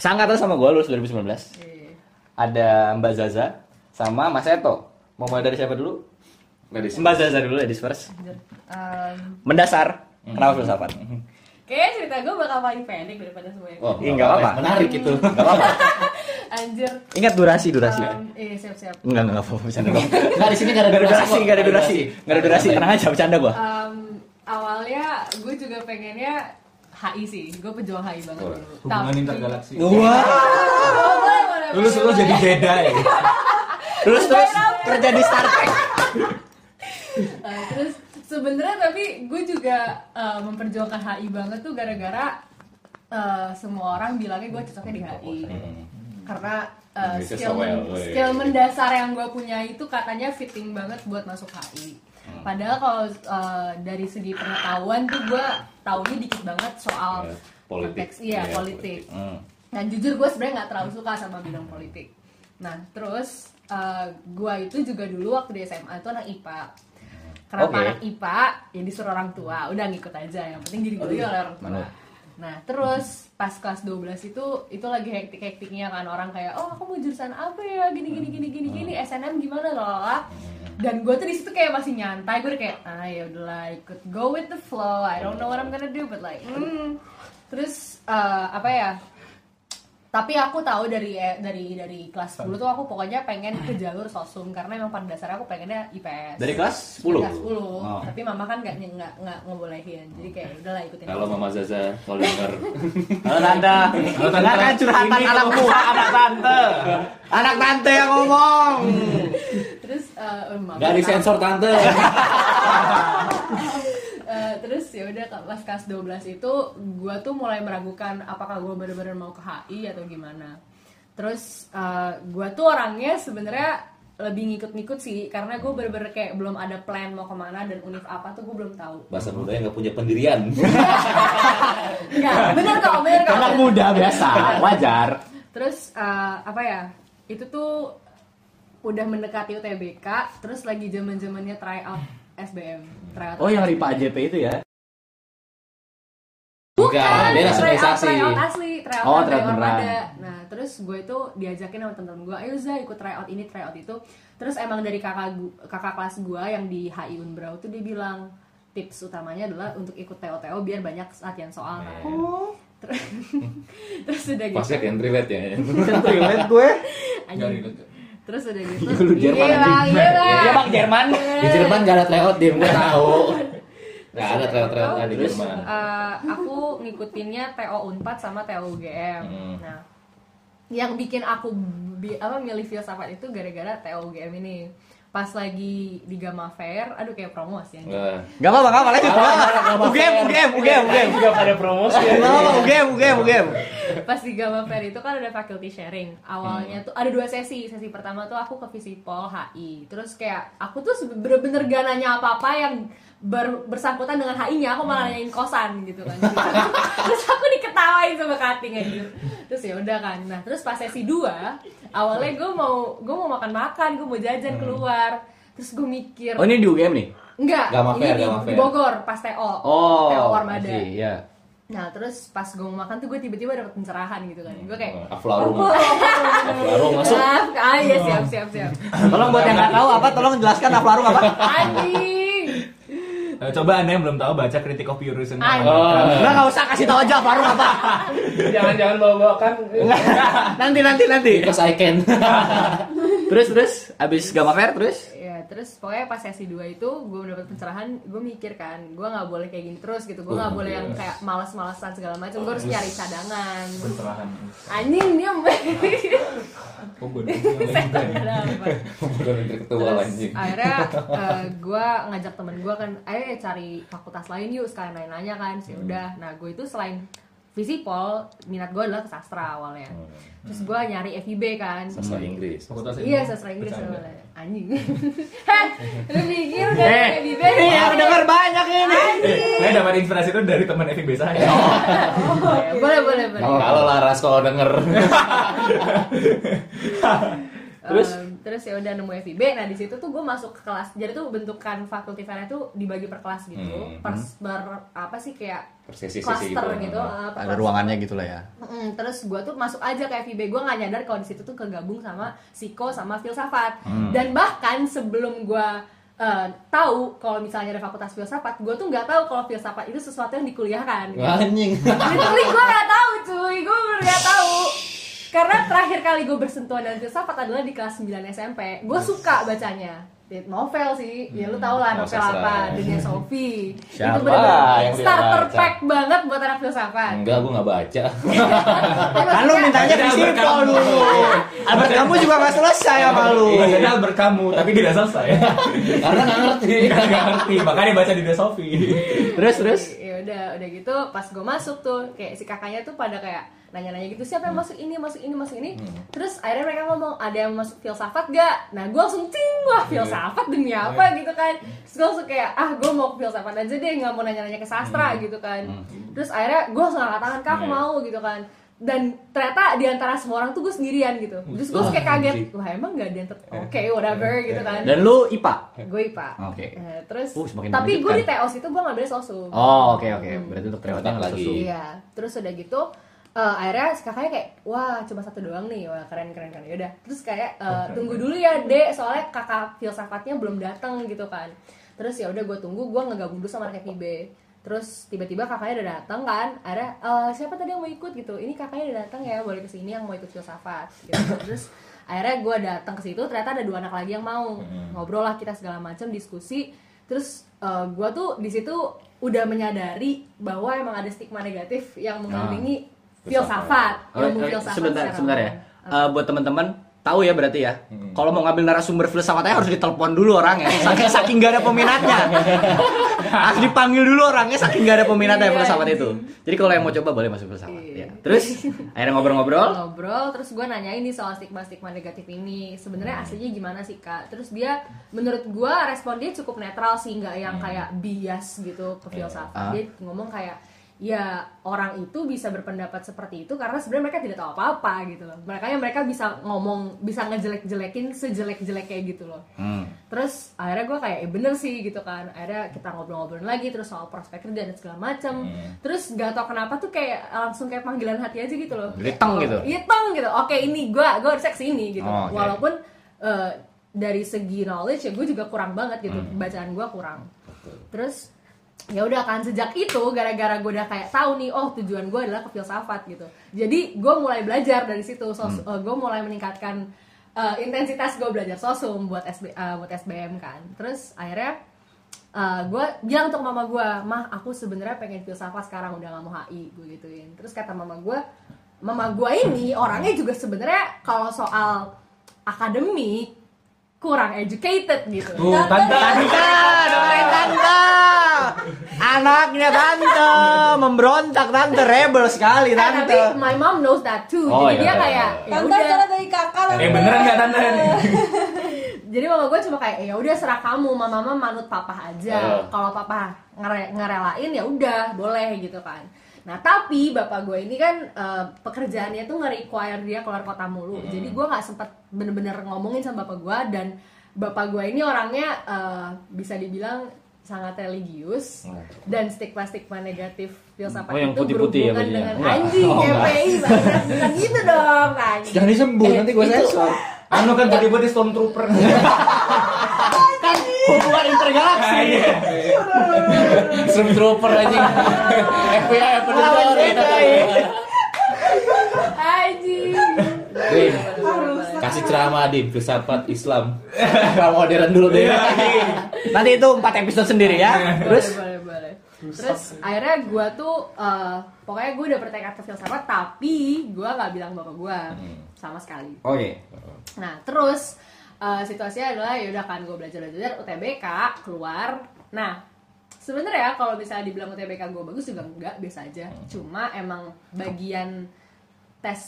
sangkatan sama gue lulus 2019. Iya. Ada Mbak Zaza sama Mas Eto. Mau mulai dari siapa dulu? Mbak Zaza dulu, ladies first. Em, Mendasar. Kenapa filsafat? Kayaknya cerita gue bakal paling pendek daripada semuanya. Oh, Ih, nggak apa-apa. Menarik itu. Gak apa-apa. Anjir. Ingat durasi, durasi. Em, Iya, siap-siap. Enggak, enggak apa-apa. Bercanda gua. Nggak di sini nggak ada durasi. durasi, nggak ada durasi. Nggak ada durasi, tenang aja, bercanda gua. Em, awalnya gue juga pengennya HI sih. Gue pejuang HI banget dulu. hubungan intergalaksi Wah. Oh, lulus lulus jadi beda ya Terus terus kerja di Star Trek. Uh, terus sebenarnya tapi gue juga uh, memperjuangkan HI banget tuh gara-gara uh, semua orang bilangnya gue cocoknya di HI karena uh, skill, men- skill mendasar yang gue punya itu katanya fitting banget buat masuk HI padahal kalau uh, dari segi pengetahuan tuh gue taunya dikit banget soal Ya, politik. konteks iya Ya, politik. Hmm. dan jujur gue sebenarnya nggak terlalu suka sama bidang politik. Nah terus uh, gue itu juga dulu waktu di SMA itu anak IPA kenapa Oke. anak IPA ya disuruh orang tua? Udah ngikut aja. Yang penting jadi oleh orang tua. Manut. nah terus pas kelas 12 itu itu lagi hektik hektiknya kan orang kayak oh aku mau jurusan apa ya? Gini gini gini gini gini SNM gimana loh dan gue tuh di situ kayak masih nyantai. Gue kayak ah ya udahlah ikut go with the flow. I don't know what I'm gonna do but like hmm. terus eh, apa ya tapi aku tahu dari eh, dari dari kelas 10 tuh aku pokoknya pengen ke jalur sosum karena emang pada dasarnya aku pengennya IPS Dari kelas 10? kelas 10 Oh. tapi mama kan nggak nggak nggak ngebolehin jadi kayak udahlah ikutin Kalau. Mama Zaza kalau denger Halo tante. Kan curhatan anak gua, anak tante. Anak tante yang ngomong. terus eh, eh, mama nggak disensor tante. Eh, terus ya udah pas kelas 12 itu gua tuh mulai meragukan apakah gua benar-benar mau ke HI atau gimana terus eh, gue tuh orangnya sebenarnya lebih ngikut-ngikut sih karena gue bener-bener kayak belum ada plan mau ke mana dan univ apa tuh gue belum tahu Bahasa mudanya nggak punya pendirian. Enggak, bener kok bener kok Anak muda biasa, wajar. terus eh, apa ya itu tuh udah mendekati UTBK terus lagi zaman zamannya try out SBM out Oh yang Ripa AJP itu ya? Bukan, dia try out, nasionalisasi. try out asli, try out Oh, kan, try out try out beneran. ada. Nah, terus gue itu diajakin sama temen-temen gue, ayo Za ikut try out ini, try out itu. Terus emang dari kakak kakak kelas gue yang di HI Unbrau tuh dia bilang tips utamanya adalah untuk ikut TO-TO biar banyak latihan soal kan. Terus, terus udah gitu. Pasti kan relate ya. Relate gue. anjing. Terus udah gitu. Lu Jerman, iya, bang, iya, bang. Iya bang Jerman. Di Jerman nggak ada tryout dia, gue tahu. Nggak ada tryout tryout di Terus Jerman. eh, aku ngikutinnya TO Unpad sama TO UGM. Hmm. Nah, yang bikin aku bi- apa milih filsafat itu gara-gara TO UGM ini. Pas lagi di Gamma Fair, aduh kayak promosi ya. Gak apa-apa, gak apa-apa. Lanjut. UGM, UGM, UGM, UGM. juga pada promosi ya. Gak apa-apa, UGM, UGM, UGM. Pas di Gamma Fair itu kan ada faculty sharing. Awalnya tuh ada dua sesi. Sesi pertama tuh aku ke Visipol HI. Terus kayak aku tuh bener-bener gak nanya apa-apa yang ber- bersangkutan dengan HI-nya. Aku malah nanyain kosan gitu kan. terus aku diketawain sama cutting aja. Terus ya udah kan. Nah, terus pas sesi 2, awalnya gue mau gue mau makan-makan, gue mau jajan keluar. Terus gue mikir, Oh ini di UGM nih? enggak, ini Fair, di, di. Bogor pas TO. Oh, TO Armada. I see, ya. Nah terus pas gue mau makan tuh gue tiba-tiba dapet pencerahan gitu kan Gue kayak Aflarum. Aflarum masuk. Ah iya siap siap siap Tolong buat yang nggak tahu apa, tolong jelaskan Aflarum apa? Anjing Eh, Coba anda yang belum tahu baca kritik of Purus ini. Anjing. Oh. Enggak, nggak usah kasih tahu aja Aflarum apa. Jangan-jangan bawa-bawakan. Nanti, nanti, nanti. Because I can. Terus, terus, abis Gamma Fair, terus? Ya terus pokoknya pas sesi 2 itu gue dapet pencerahan Gue mikir kan, gue gak boleh kayak gini terus gitu. Gue gak boleh yang kayak malas-malasan segala macam Gue harus nyari cadangan. Pencerahan. Anjing dia Oh, gue menteri ketua anjing. akhirnya gue ngajak temen gue kan, ayo ya cari fakultas lain yuk sekalian nanya-nanya kan, sih udah. Nah gue itu selain Visipol, minat gue adalah ke sastra awalnya. Terus gue nyari FIB kan. Sastra Inggris. Fakultas Iya sastra Inggris awalnya. Anjing. Lu pikir udah Eh, ada FIB? ini yang denger banyak ini. Eh, saya dapat inspirasi itu dari teman FIB saya. Oh, ya, boleh boleh boleh. Kalau Laras kalau denger. Terus? Em, terus ya udah nemu FIB. Nah di situ tuh gue masuk ke kelas. Jadi tuh bentukan fakulti fairnya tuh dibagi per kelas gitu. Hmm. Per, ber- apa sih kayak Per sesi-sesi cluster gitu. gitu. per Ada ruangannya gitu lah ya. Mm, terus gue tuh masuk aja ke FIB gue nggak nyadar kalau di situ tuh kegabung sama psiko sama filsafat dan bahkan sebelum gue eh, tahu kalau misalnya ada fakultas filsafat gue tuh nggak tahu kalau filsafat itu sesuatu yang dikuliahkan Anjing. literally gue nggak tahu cuy gue bener nggak tahu karena terakhir kali gue bersentuhan dengan filsafat adalah di kelas 9 SMP gue suka bacanya novel sih ya lu tau lah novel apa dunia Sophie Siapa itu dia starter baca? pack banget buat anak filsafat Enggak, gue nggak baca. Kan lu mintanya Albert dulu. Albert kamu juga nggak selesai sama lu. Bacanya Albert kamu, tapi tidak selesai. Karena nggak ngerti. Nggak ngerti, makanya baca di The Sophie. Terus, terus. ya udah udah gitu pas gue masuk tuh kayak si kakaknya tuh pada kayak nanya-nanya gitu siapa yang masuk ini masuk ini masuk ini? Terus akhirnya mereka ngomong ada yang masuk filsafat gak nah gue langsung ting wah filsafat demi apa? Gitu kan. Terus gue langsung kayak ah gue mau ke filsafat aja deh nggak mau nanya-nanya ke sastra gitu kan. Terus akhirnya gue langsung angkat tangan kak aku mau gitu kan. Dan ternyata di antara semua orang tuh gue sendirian gitu. Terus gue kayak kaget wah emang gak ter- oke whatever gitu kan. Dan lu IPA. gue IPA Oke. Nah, terus Uh, tapi gue di menunjukkan. TOS itu gue ngambil sosum. Oh, oke oke. Berarti untuk Tetap lagi. Iya, terus udah gitu eh, akhirnya si kakaknya kayak wah cuma satu doang nih, wah keren keren keren. Yaudah, terus kayak eh, tunggu dulu ya dek, soalnya kakak filsafatnya belum datang gitu kan. Terus ya udah gue tunggu, gue ngegabung dulu sama anak FIB. Terus tiba-tiba kakaknya udah datang kan, akhirnya "Eh, siapa tadi yang mau ikut gitu? Ini kakaknya udah datang ya, boleh ke sini yang mau ikut filsafat. Gitu. Terus akhirnya gue datang ke situ, ternyata ada dua anak lagi yang mau ngobrol lah kita segala macam diskusi. Terus gue tuh di situ udah menyadari bahwa emang ada stigma negatif yang mengelilingi filsafat, Oh, ilmu eh, filsafat. sebentar, sebentar ya. Eh, buat teman-teman, tahu ya berarti ya. Kalau mau ngambil narasumber filsafatnya harus ditelepon dulu orangnya. Saking saking gak ada peminatnya. harus dipanggil dulu orangnya saking gak ada peminatnya Iya, filsafat anjing. itu. Jadi kalau yang mau coba boleh masuk filsafat. Iya. Ya. Terus akhirnya ngobrol-ngobrol. ngobrol terus gue nanyain nih soal stigma stigma negatif ini sebenarnya aslinya gimana sih kak terus dia menurut gue respon dia cukup netral sih nggak yang kayak bias gitu ke filsafat Ah. dia ngomong kayak ya orang itu bisa berpendapat seperti itu karena sebenarnya mereka tidak tahu apa-apa gitu loh. Makanya mereka bisa ngomong bisa ngejelek-jelekin sejelek-jelek kayak gitu loh. Hmm. terus akhirnya gue kayak eh bener sih gitu kan. Akhirnya kita ngobrol-ngobrol lagi terus soal prospek kerja dan segala macem. Terus gak tau kenapa tuh kayak langsung kayak panggilan hati aja gitu loh. Jadi teng gitu? iya teng gitu. Oke ini gue gue harusnya ke sini gitu. Oh, oke. walaupun eh, dari segi knowledge ya gue juga kurang banget gitu. Bacaan gue kurang. Terus ya udah kan sejak itu gara-gara gue udah kayak tahu nih oh tujuan gue adalah ke filsafat gitu. Jadi gue mulai belajar dari situ sos gue mulai meningkatkan eh, intensitas gue belajar sosum buat SB, eh, buat SBM kan. Terus akhirnya gue bilang untuk mama gue mah aku sebenarnya pengen filsafat sekarang udah nggak mau HI gue gituin. Terus kata mama gue mama gue ini orangnya juga sebenarnya kalau soal akademik kurang educated gitu. Tuh, tante. Tante, tante. Anaknya tante memberontak tante rebel sekali Eh, tapi tante. my mom knows that too Oh, jadi iya, dia iya, kayak ya Tante cara dari kakak lah. Eh beneran nggak tante? jadi mama gue cuma kayak ya udah serah kamu mama mama manut papa aja Oh. kalau papa ngere- ngerelain ya udah boleh gitu kan nah tapi bapak gue ini kan eh, pekerjaannya tuh nge-require dia keluar kota mulu jadi gue nggak sempet bener-bener ngomongin sama bapak gue dan bapak gue ini orangnya eh, bisa dibilang sangat religius dan stigma-stigma negatif filsafat Oh, yang itu putih-putih ya berhubungan bajunya? dengan Enggak. anjing Oh, enggak. GPI banget bukan gitu dong anjing Jangan disebut nanti gue sensor. Anu kan tiba-tiba Stormtrooper. Kan hubungan intergalaksi. Stormtrooper anjing. FBI apa Lawan Jedi. anjing kasih ceramah Dim, filsafat Islam. Kalau modern dulu deh. Nanti itu empat episode sendiri ya. Terus boleh boleh boleh terus akhirnya gue tuh eh, pokoknya gue udah bertekad ke filsafat tapi gue nggak bilang bapak gue sama sekali Oke. nah terus eh, situasinya adalah ya udah kan gue belajar belajar UTBK keluar nah sebenarnya kalau misalnya dibilang UTBK gue bagus juga enggak biasa aja cuma emang bagian tes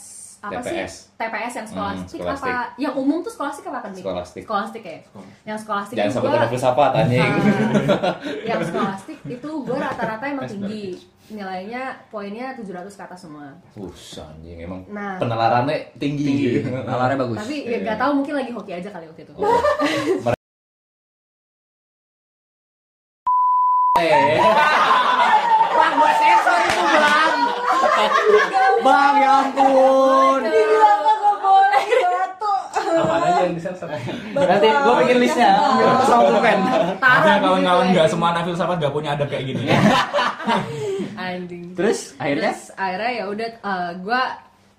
apa TPS. sih TPS yang skolastik, Hmm, skolastik. apa yang umum tuh skolastik apa akademik Skolastik. skolastik ya yang skolastik Jangan sampai gua- terlalu filsafat anjing. Ah, yang skolastik itu gue rata-rata emang tinggi nilainya poinnya 700 ke atas semua Us, anjing emang Nah. penalarannya tinggi. Nalarnya bagus. tapi ya gak tahu mungkin lagi hoki aja kali waktu itu Bang, gue sensor itu bang. Bang, ya ampun. Dibilang mah gak boleh batu. Apa aja yang disensor? Nanti gue bikin listnya. Aku sama pulpen. Ada kawan-kawan nggak semua anak filsafat nggak punya adab kayak gini. anjing Terus akhirnya Terus akhirnya ya udah gue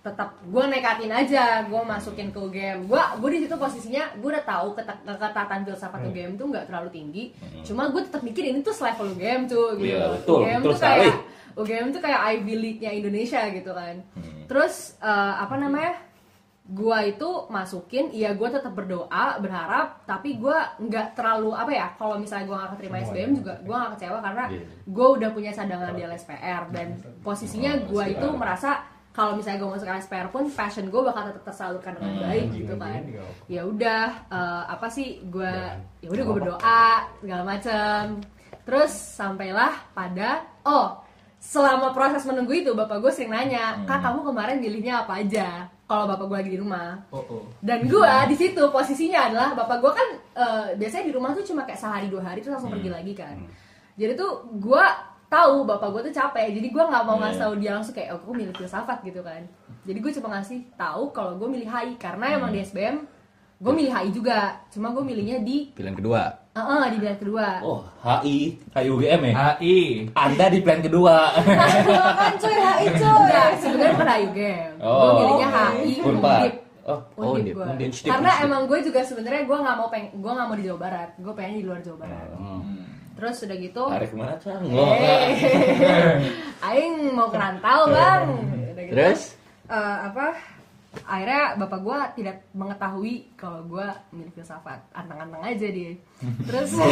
tetap gue nekatin aja gue masukin ke UGM gue gue di situ posisinya gue udah tahu ketat- ketatan filsafat Hmm. UGM tuh nggak terlalu tinggi cuma gue tetap mikir ini tuh selevel UGM tuh gitu Iya, betul, UGM betul tuh kayak. UGM tuh kayak Ivy League-nya Indonesia gitu kan Hmm. terus eh, apa namanya gua itu masukin iya gue tetap berdoa berharap tapi gua nggak terlalu apa ya kalau misalnya gua nggak keterima SBM juga gua nggak kecewa karena Iya. gue udah punya cadangan di LSPR dan posisinya gua itu merasa kalau misalnya gue masuk LSPR pun passion gue bakal tetap tersalurkan dengan baik gitu kan. ya udah eh, apa sih gue ya udah gue berdoa segala macem. Terus sampailah pada oh selama proses menunggu itu bapak gue sering nanya kak kamu kemarin milihnya apa aja kalau bapak gue lagi di rumah. Oh, oh. dan gue di situ posisinya adalah bapak gue kan eh, biasanya di rumah tuh cuma kayak sehari dua hari terus langsung pergi lagi kan. Jadi tuh gue tahu bapak gue tuh capek jadi gue nggak mau ngasih tahu dia langsung kayak oh, aku milih filsafat gitu kan. Jadi gue cuma ngasih tahu kalau gue milih HI karena emang di SBM gue milih HI juga cuma gue milihnya di pilihan kedua. Eh eh, di pilihan kedua Oh, HI, HI UGM ya? HI. Anda di plan kedua. Kan cuy, HI cuy. enggak sebenarnya bukan HI UGM gue Oh. milihnya HI Unpad. Undip Oh, Oh, Undip Undip, gue Undip. karena emang gue juga sebenarnya gue nggak mau peng gue nggak mau di Jawa Barat gue pengen di luar Jawa Barat terus udah gitu tarik ke mana, Cang? Eh, Aing mau kerantau bang Udah gitu. Terus? Eh, apa akhirnya bapak gue tidak mengetahui kalau gue milih filsafat anteng-anteng aja dia terus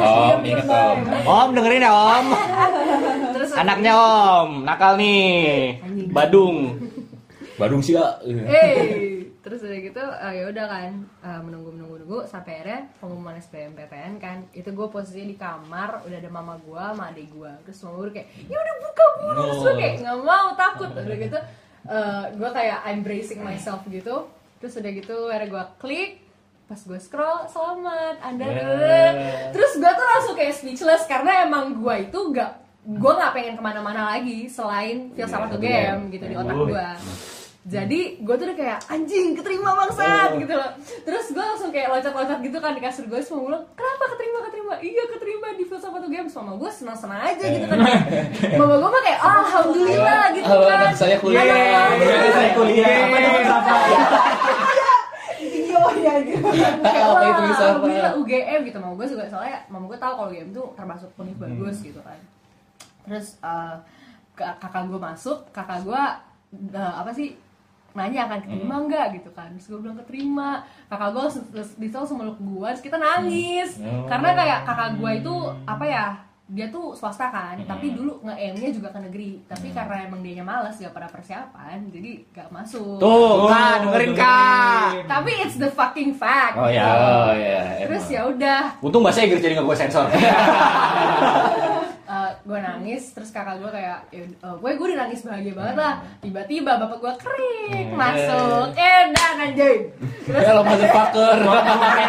Om, inget om. Om dengerin ya om. terus Anaknya om, nakal nih. Badung. Badung sih ya. eh terus udah gitu eh, ya udah kan eh, menunggu menunggu menunggu sampai akhirnya pengumuman SBMPTN kan itu gue posisinya di kamar udah ada mama gue sama adik gue terus mama gue kayak ya udah buka bulu terus gue kayak nggak mau takut udah gitu gue kayak I'm bracing myself gitu. Terus udah gitu akhirnya gue klik. Pas gue scroll selamat anda terus gue tuh langsung kayak speechless karena emang gue itu gak gue nggak pengen ke mana-mana lagi selain filsafat UGM gitu di otak gue jadi gue tuh udah kayak anjing keterima bangsat gitu loh. Terus gue langsung kayak loncat-loncat gitu kan di kasur gue semua bilang kenapa keterima keterima? Iya keterima di filsafat UGM. Sama gue senang-senang aja gitu kan mama gue mah kayak alhamdulillah gitu kan. anak saya kuliah. Anak saya kuliah. Apa itu filsafat? Iya, iya, gitu. Apa itu bisa apa? UGM gitu. Mau gue juga soalnya mau gue tahu kalau UGM tuh termasuk univ bagus gitu kan. Terus eh, kakak gue masuk kakak gue eh, apa sih nanya akan keterima enggak gitu kan. Terus gue bilang keterima. Kakak gue dia langsung meluk gue terus kita nangis. Karena kayak kakak gue itu apa ya dia tuh swasta kan tapi dulu nge-M-nya juga ke negeri. Tapi karena emang dia males gak pada persiapan jadi gak masuk. Tuh, kak, dengerin kak. tapi it's the fucking fact Oh ya. Oh iya. terus ya udah. Untung bahasa Inggris jadi nggak gue sensor. gue nangis terus kakak gue kayak ya, uh, gue gue udah nangis bahagia banget lah. Tiba-tiba bapak gue krik masuk. Eh dan anjing terus Hello motherfucker.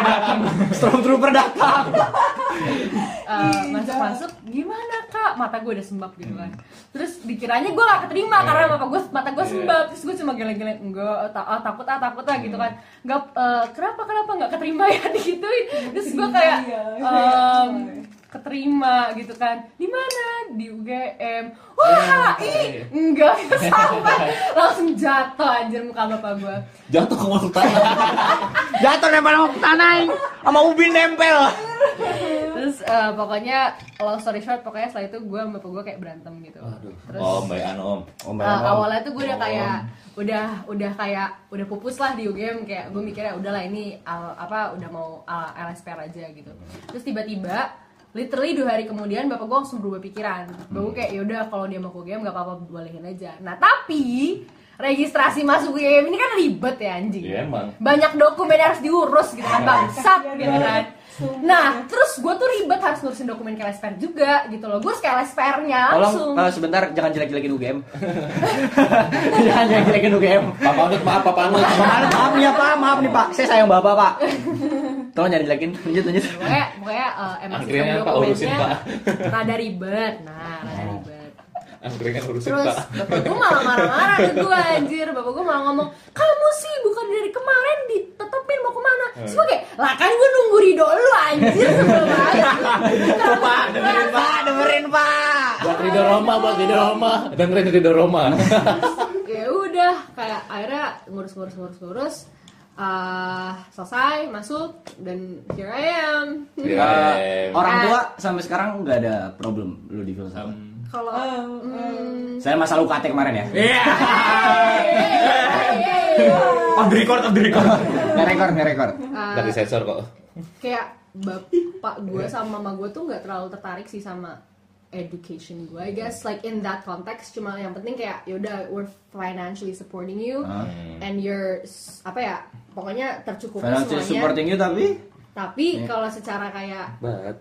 Stormtrooper datang. uh, masuk masuk gimana kak? Mata gue udah sembab gitu kan. Terus dikiranya gue gak keterima karena bapak gue mata gue sembab. Terus gue cuma geleng-geleng enggak ta- ah, takut ah takut ah gitu kan. Nggak uh, kenapa kenapa nggak keterima ya? Digituin. Terus gue kayak um, keterima gitu kan. Di mana? Di UGM wah ih enggak sampai langsung jatuh anjir muka bapak gue Jatuh ke mulut tanah. Jatuh nempel sama tanah sama ubin nempel. terus eh, pokoknya long story short pokoknya setelah itu gue sama bapak gue kayak berantem gitu. Terus Om, Mbak An, Om. Oh, Uh, awalnya tuh gue udah kayak udah udah kayak udah pupus lah di UGM kayak gue mikirnya udahlah ini al- apa udah mau uh, LSPR aja gitu. Terus tiba-tiba literally dua hari kemudian bapak gue langsung berubah pikiran. Bapak gue kayak yaudah kalau dia mau ke UGM gak apa-apa bolehin aja. Nah tapi registrasi masuk UGM ini kan ribet ya anjing. Iya emang. banyak dokumen yang harus diurus gitu kan bangsat gitu kan nah terus gue tuh ribet harus ngurusin dokumen ke LSPR juga gitu loh gue harus ke LSPR-nya langsung Tolong eh, sebentar jangan jelek-jelekin UGM. jangan jelek-jelekin UGM. Pak Panut, maaf Pak Panut. Maaf, maaf nih ya Pak, maaf nih Pak. Saya sayang Bapak, Pak. Tolong jangan jelekin. Lanjut, lanjut. pokoknya pokoknya uh, emang Akhirnya, sistem Pak, urusin, dokumennya Pak. rada ribet nah rada ribet Angkringan urusin terus Pak. bapak gue malah marah-marah ke gue anjir bapak gue malah ngomong kamu sih bukan dari kemarin ditetepin mau ke mana terus gue kayak lah kan gue nunggu ridho lu anjir sebelum Pak, dengerin Pak, dengerin Pak. Buat Ridho Roma, buat Ridho Roma. Dengerin Ridho Roma. ya udah kayak akhirnya ngurus-ngurus ngurus-ngurus uh, selesai masuk dan here I am Eh, orang tua sampai sekarang nggak ada problem lu di filsafat. Kalau hmm, Saya masa lu UKT kemarin ya. Iya. eh, On the record, on the record. Nge-record, nge-record. uh, Dari sensor kok. kayak bapak gue sama mama gue tuh nggak terlalu tertarik sih sama education gue I guess like in that context cuma yang penting kayak yaudah we're financially supporting you and you're apa ya pokoknya tercukupi Financial semuanya supporting you tapi tapi kalau secara kayak Banget.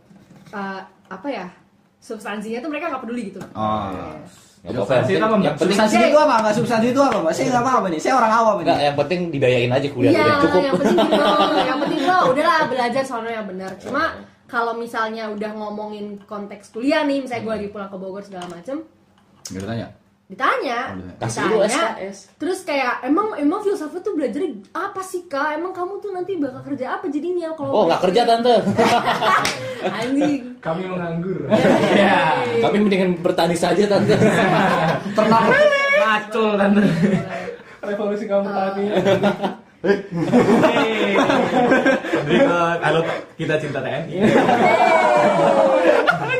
uh, apa ya substansinya tuh mereka nggak peduli gitu Oh. Gak apa-apa. Substansi itu apa, Mbak? Yang penting Substansi itu apa? Enggak substansi itu apa, Mbak? Saya enggak paham ini. Saya orang awam ini. Enggak, yang penting dibayain aja kuliah Iya, udah cukup. yang penting gitu, yang penting lo udahlah belajar soalnya yang benar. Cuma kalau misalnya udah ngomongin konteks kuliah nih, misalnya gue lagi pulang ke Bogor segala macem, Enggak tanya. Ditanya, Kasih ditanya, SKS. terus kayak emang emang filsafat tuh belajar apa sih kak? Emang kamu tuh nanti bakal kerja apa jadinya kalau Oh, nggak kerja tante. anjing. Kami menganggur. Iya. Kami mendingan bertani saja tante. Ternak racul kan. Revolusi kamu tadi. Berikut, halo kita cinta TNI.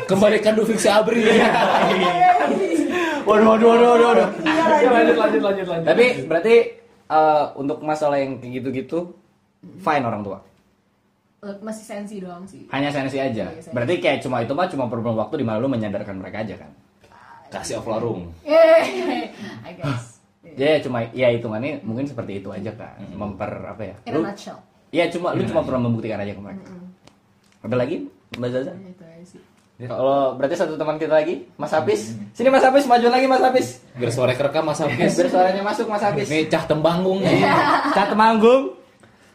Kembalikan Dufik Sabri. Waduh, waduh, waduh, waduh, waduh. Ya, lanjut lanjut lanjut lanjut. Tapi berarti eh, untuk masalah yang kayak gitu-gitu, fine orang tua. Eh, masih sensi doang sih Hanya sensi aja. Iya, sensi. Berarti kayak cuma itu mah cuma problem waktu di mana lu menyadarkan mereka aja kan. Kasih off larung. Eh, I guess Ya cuma ya hitungannya mungkin seperti itu aja kan. Memper apa ya? in a Lu, nutshell ya cuma lu cuma perlu membuktikan aja ke mereka. Ada lagi Mbak Zaza? Kalau berarti satu teman kita lagi, Mas Hafiz. Sini Mas Hafiz, maju lagi Mas Hafiz. Biar suara kerekam Mas Hafiz. Biar suaranya masuk Mas Hafiz. Ini cah tembanggung nih. Cat manggung.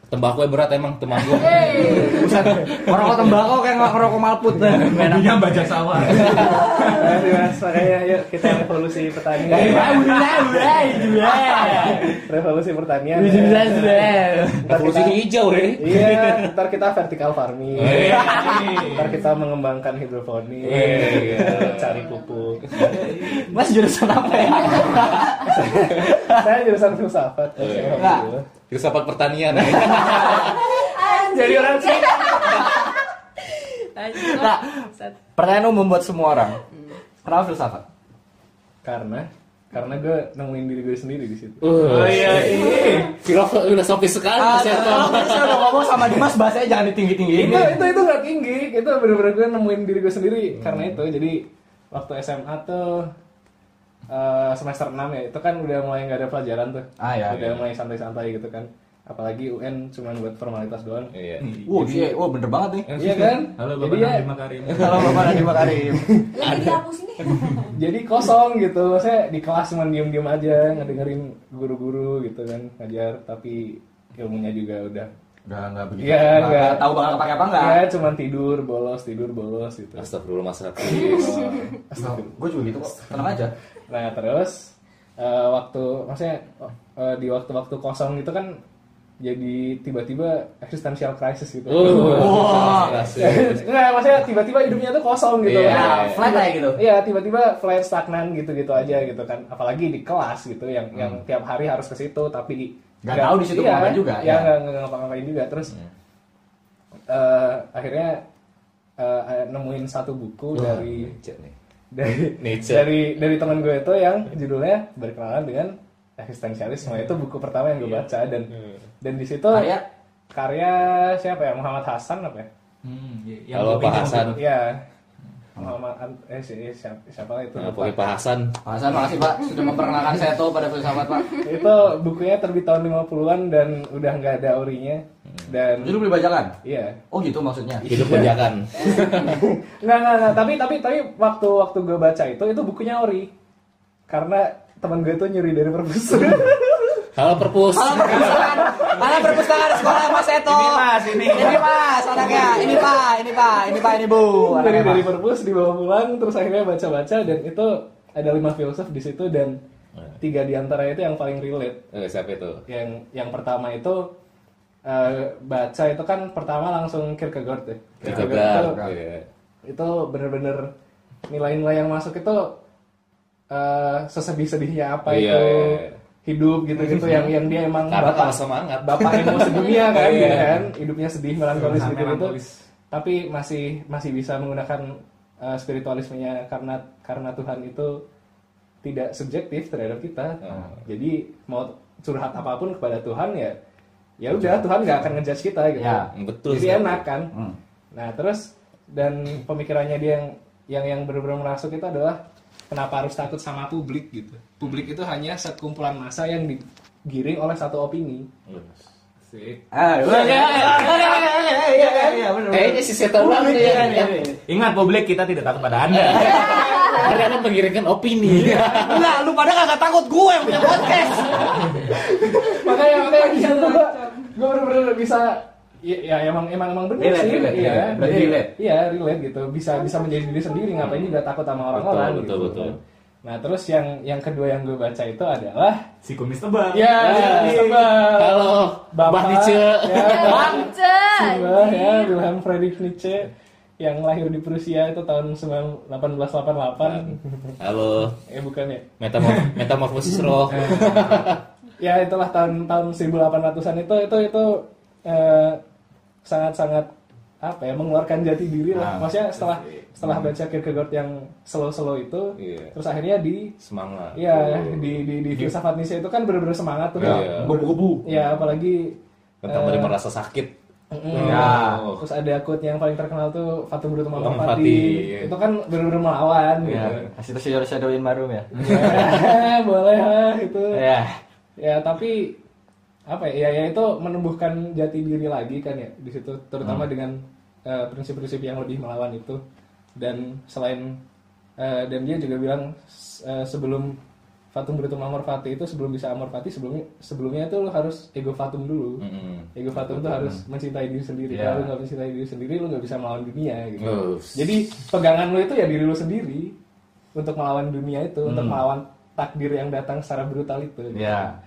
Tembakau berat emang tembanggung. Buset, ngerokok tembakau kayak nggak ngerokok malput. Hobinya baca sawah. Aduh, Mas, makanya yuk kita revolusi pertanian. revolusi pertanian. ya. Revolusi hijau deh. iya, ntar kita vertical farming. Iya. ntar kita mengembangkan hidroponik. Iya. Cari pupuk. Mas jurusan apa ya? Saya jurusan filsafat. Filsafat pertanian. Jadi orang sih. Nah, pertanyaan umum buat semua orang. Kenapa filsafat? Karena karena gue nemuin diri gue sendiri di situ. Oh iya, Filosofi filosofi sekali Ah, saya udah ngomong sama Dimas bahasanya jangan ditinggi-tinggiin. itu itu itu nggak tinggi itu bener-bener gue nemuin diri gue sendiri karena itu jadi waktu SMA tuh eh, semester 6 ya itu kan udah mulai nggak ada pelajaran tuh Ah, ya, udah ya. mulai santai-santai gitu kan apalagi UN cuma buat formalitas doang Iya. Wah, iya, wah bener banget nih. iya kan Halo jadi Bapak ya Nadiem Makarim. Kalau Bapak Nadiem Makarim. Lagi dihapus ini. jadi kosong gitu saya di kelas cuma diem-diem aja ngedengerin guru-guru gitu kan ngajar tapi ilmunya juga udah Udah nggak begitu. Iya, nggak nggak. tahu bakal kepake apa enggak. ya cuma tidur bolos tidur bolos gitu Astagfirullah Mas Hafiz. Gue juga gitu kok. Tenang aja. Nah terus eh, waktu maksudnya eh, di waktu-waktu kosong itu kan jadi tiba-tiba existential crisis gitu. Wah. Nggak, maksudnya tiba-tiba hidupnya tuh kosong gitu. Iya, kan. Ya, flat aja gitu. Iya, tiba-tiba flat stagnan gitu-gitu aja gitu kan. Apalagi di kelas gitu yang yang tiap hari harus ke situ tapi Nggak tahu di situ iya, ngapain juga, Iya, ya. nggak ngapa-ngapain juga. Terus eh, akhirnya eh, nemuin satu buku dari Nietzsche nih. Dari Nietzsche. dari dari teman gue itu yang judulnya berkenalan dengan eksistensialisme itu buku pertama yang gue baca dan dan di situ Karya? karya siapa ya Muhammad Hasan apa ya Hmm, iya. Yang Halo Pak Hasan. gitu. ya An- eh si, siapa, siapa itu Nah, Pak Hasan. Pak Hasan, makasih Pak sudah memperkenalkan saya tuh pada filsafat Pak. itu bukunya terbit tahun 50-an dan udah nggak ada orinya dan Itu beli bajakan? iya Oh gitu maksudnya. Hidup menjakan. nggak nggak nggak tapi tapi tapi waktu waktu gue baca itu itu bukunya ori karena teman gue tuh nyuri dari perpus Halo perpus. Halo perpustakaan, mana perpustakaan sekolah Mas Eto? Ini Mas, ini. Ini Mas, anaknya. Ini Pak, ini Pak, ini Pak, ini Bu. dari dari perpus dibawa pulang terus akhirnya baca-baca dan itu ada lima filsuf di situ dan tiga di antaranya itu yang paling relate Eh, siapa itu? yang yang pertama itu eh, baca itu kan pertama langsung Kierkegaard ya Kierkegaard. itu, Iya. itu bener-bener nilai-nilai yang masuk itu eh, sesedih-sedihnya apa Iya, itu iya. Hidup gitu-gitu yang yang dia emang Karena bapak semangat. bapak emo sedunia kan, Iya. ya kan. Hidupnya sedih melankolis gitu gitu tapi masih masih bisa menggunakan uh, spiritualismenya karena karena Tuhan itu tidak subjektif terhadap kita. Oh. jadi mau curhat apa pun kepada Tuhan ya ya udah Tuhan nggak akan ngejudge kita gitu. Ya, betul jadi enak kan. Hmm. nah terus dan pemikirannya dia yang yang yang benar-benar masuk itu adalah kenapa harus takut sama publik gitu publik itu hanya sekumpulan massa yang digiring oleh satu opini Ah, iya, iya, iya, iya, iya, iya. Kayaknya si iya, ya. iya, iya. Ingat publik kita tidak takut pada Anda. Karena Anda mengirimkan opini. Enggak, lu pada kagak takut gue yang punya podcast. makanya makanya gua gua bener-bener bisa ya, ya emang emang emang bener Relate, sih relate, iya relate. Berarti Jadi, relate. iya relate gitu bisa bisa menjadi diri sendiri ngapain juga takut sama orang-orang Betul, betul, gitu. betul. nah terus yang yang kedua yang gue baca itu adalah Si kumis tebal. ya Halo, Bapak Nietzsche. ya, Bangsa. Mbak ya Wilhelm Friedrich Nietzsche yang lahir di Prusia itu tahun 1888 Halo, eh bukan ya metamor metamorfosis roh. ya itulah tahun-tahun 1800-an itu itu itu eh, sangat-sangat apa ya mengeluarkan jati diri lah. Ah, Maksudnya setelah pasti. setelah baca Kierkegaard yang slow-slow itu, Iya. terus akhirnya di Semangat. Iya, di di di filsafat Nietzsche itu kan bener-bener semangat tuh. Iya. Gebu-gebu. Ya, apalagi Tentang eh, menerima rasa sakit. mm, Ya. Terus ada quote yang paling terkenal tuh Fatum Brutum Mamam Fati. Fati. Itu kan bener-bener melawan Ya, gitu. kasih tuh shadow shadowin marum ya. Ya, boleh lah itu. Ya. Ya, tapi apa ya, ya, ya itu menumbuhkan jati diri lagi kan ya di situ terutama dengan eh, prinsip-prinsip yang lebih melawan itu dan selain eh, dan dia juga bilang eh, sebelum fatum brutum amor fati itu sebelum bisa amor fati sebelumnya sebelumnya itu lo harus ego fatum dulu Mm-mm. ego fatum tuh harus mencintai diri sendiri Iya. kalau lo nggak mencintai diri sendiri lo nggak bisa melawan dunia gitu jadi pegangan lo itu ya diri lo sendiri untuk melawan dunia itu untuk melawan takdir yang datang secara brutal itu gitu. Ya.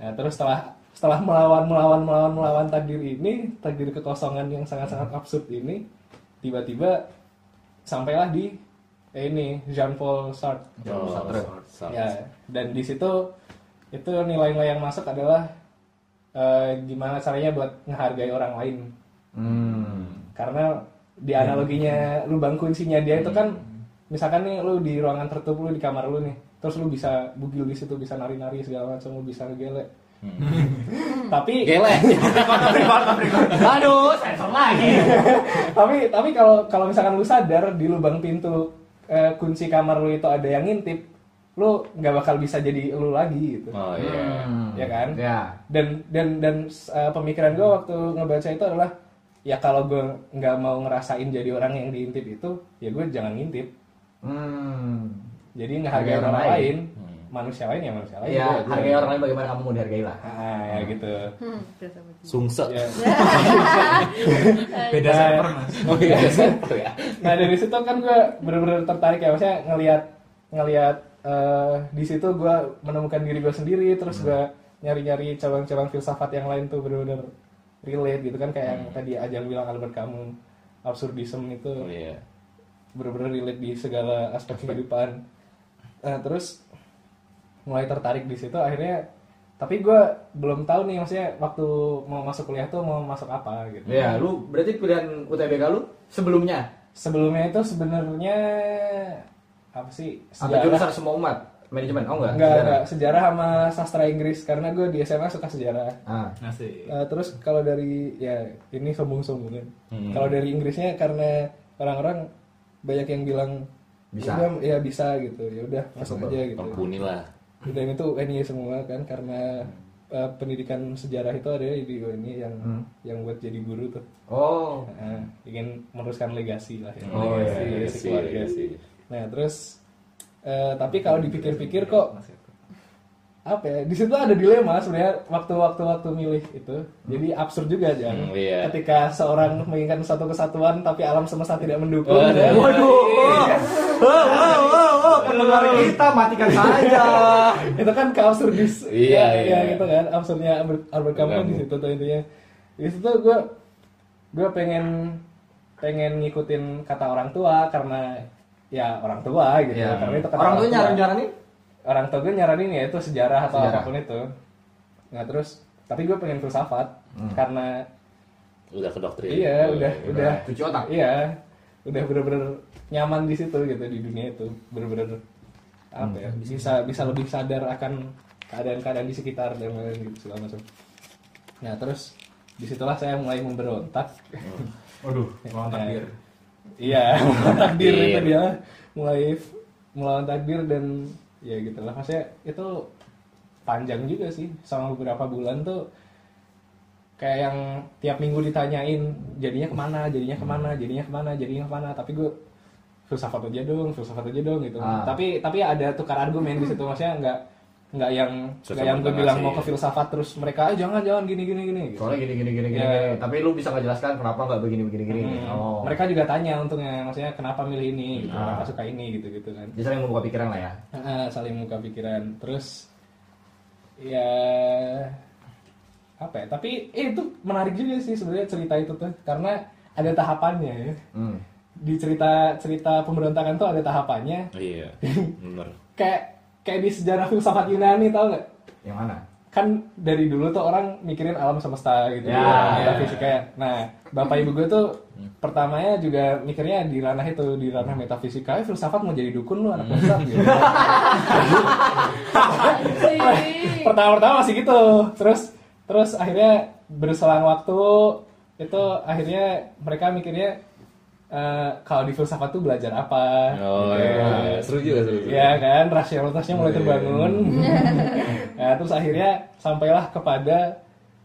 Nah, terus setelah setelah melawan melawan melawan melawan takdir ini, takdir kekosongan yang sangat-sangat absurd ini, tiba-tiba sampailah di eh, ini Jean Paul Sartre. Oh, Sartre. Sartre. Ya, dan di situ itu nilai-nilai yang masuk adalah eh, gimana caranya buat menghargai orang lain. Hmm. Karena di analoginya lubang kuncinya dia itu kan misalkan nih lu di ruangan tertutup lu di kamar lu nih, terus lu bisa bugil di situ bisa nari-nari segala macam lu bisa ngegele. Tapi Gele. Aduh, sensor lagi. tapi tapi kalau kalau misalkan lu sadar di lubang pintu eh, kunci kamar lu itu ada yang ngintip, lu nggak bakal bisa jadi lu lagi gitu. Oh iya. Ya kan? Ya. Dan dan dan eh, pemikiran gue waktu ngebaca itu adalah ya kalau gue nggak mau ngerasain jadi orang yang diintip itu, ya gue jangan ngintip. Hmm. Jadi ngehargai Hargai orang, orang lain, manusia lain ya manusia lain. Ya, Gua- gua- hargai orang lain bagaimana kamu mau dihargai lah. Ah, ya gitu. Hmm. Sungse. Ya. Beda Nah, server mas. Oh iya, server ya. Nah dari situ kan gue bener-bener tertarik ya, maksudnya ngelihat ngelihat eh, di situ gue menemukan diri gue sendiri, terus gue nyari-nyari cabang-cabang filsafat yang lain tuh bener-bener relate gitu kan kayak yang tadi Ajang bilang Albert Camus absurdism itu Oh iya. bener-bener relate di segala aspek kehidupan. Nah, terus mulai tertarik di situ akhirnya tapi gue belum tahu nih maksudnya waktu mau masuk kuliah tuh mau masuk apa gitu. Ya, lu berarti pilihan UTBK lu sebelumnya Sebelumnya itu sebenarnya apa sih? atau jurusan semua umat? Manajemen? Oh enggak. Enggak, Sejarah? enggak. Sejarah sama sastra Inggris karena gue di SMA suka sejarah. Ah. Asik. Eh, terus kalau dari ya ini sombong-sombongan. Hmm. Kalau dari Inggrisnya karena orang-orang banyak yang bilang Bisa. "Udah, ya bisa gitu. Ya udah masuk aja gitu. Lah. Dan itu UNI semua kan karena eh, pendidikan sejarah itu ada di UNI yang Hmm. yang buat jadi guru tuh. Oh. Nah, ingin meneruskan legasi lah ya. Oh, legasi, iya, legasi legasi, keluarga. legasi. Nah, terus eh, tapi kalau dipikir-pikir kok apa ya di situ ada dilema sebenarnya waktu-waktu waktu milih itu jadi absurd juga aja Hmm, iya. ketika seorang menginginkan satu kesatuan tapi alam semesta tidak mendukung Waduh. ya. Waduh. Wow, wow, wow, wow. Pendengar kita matikan saja. itu kan keabsurdis Iya, ya, iya. ya, gitu kan absurdnya Albert, Camus di situ tuh intinya di situ gue gue pengen pengen ngikutin kata orang tua karena ya orang tua gitu Ya. karena itu kata Orang tuh tua. nyaran nyaranin? Orang tua gue nyaranin ya itu sejarah atau Sejarah. apa pun itu. Nah terus tapi gue pengen filsafat karena Udah ke doktrin. iya udah udah. Cuci otak. iya udah bener-bener nyaman di situ gitu di dunia itu. Bener-bener apa ya bisa bisa lebih sadar akan keadaan-keadaan di sekitar dan lain-lain gitu segala macam. Nah terus di situlah saya mulai memberontak. Waduh, melawan Nah, takdir. iya melawan takdir itu dia. Mulai melawan takdir dan ya gitulah maksudnya itu panjang juga sih. Sama beberapa bulan tuh kayak yang tiap minggu ditanyain jadinya ke mana? Jadinya ke mana? Jadinya ke mana? Jadinya ke mana? Tapi gue filsafat aja dong filsafat aja dong gitu. Ah. tapi tapi ada tukar argumen di situ. Maksudnya nggak nggak yang nggak yang gue bilang mau ke filsafat terus mereka "Eh, jangan jangan gini gini gini gitu. Soalnya gini gini gini gini. Ya. gini. Tapi lu bisa nggak jelaskan kenapa nggak begini begini gini? Hmm. Oh. Mereka juga tanya untungnya, maksudnya kenapa milih ini, gitu, Ah. kenapa suka ini, gitu gitu kan. Dia sering membuka pikiran lah ya. Saling muka pikiran. Terus ya apa ya? Tapi eh, itu menarik juga sih sebenarnya cerita itu tuh, karena ada tahapannya ya. Hmm. Di cerita cerita pemberontakan tuh ada tahapannya. Iya. Bener. Kayak kayak di sejarah filsafat Yunani tau nggak? Yang mana? kan dari dulu tuh orang mikirin alam semesta gitu Ya, ya, ya. metafisikanya. Nah, bapak ibu gue tuh pertamanya juga mikirnya di ranah itu di ranah metafisika, eh, filsafat mau jadi dukun lu anak filsafat gitu. Pertama-pertama masih gitu. Terus terus akhirnya berselang waktu itu akhirnya mereka mikirnya eh, kalau di filsafat tuh belajar apa? Oh gitu. iya, seru juga seru. juga. Ya kan, rasionalitasnya mulai Iya, terbangun. nah, terus akhirnya sampailah kepada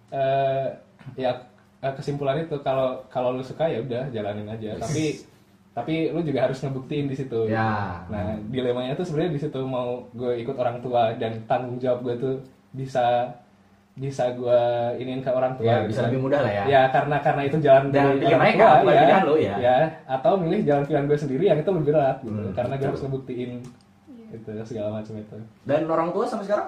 eh, ya kesimpulan itu kalau kalau lu suka ya udah jalanin aja. Tapi tapi lu juga harus ngebuktiin di situ. Ya. Nah, dilemanya tuh sebenarnya di situ mau gue ikut orang tua dan tanggung jawab gue tuh bisa bisa gue iniin ke orang tua. Ya, gitu bisa kan. lebih mudah lah ya. Ya karena karena itu jalan Jalan dari pilihan orang mereka, bukan pilihan lu ya. atau milih jalan pilihan gue sendiri yang itu lebih berat gitu. Hmm, karena gue harus ngebuktiin itu segala macam itu. Dan orang tua sampai sekarang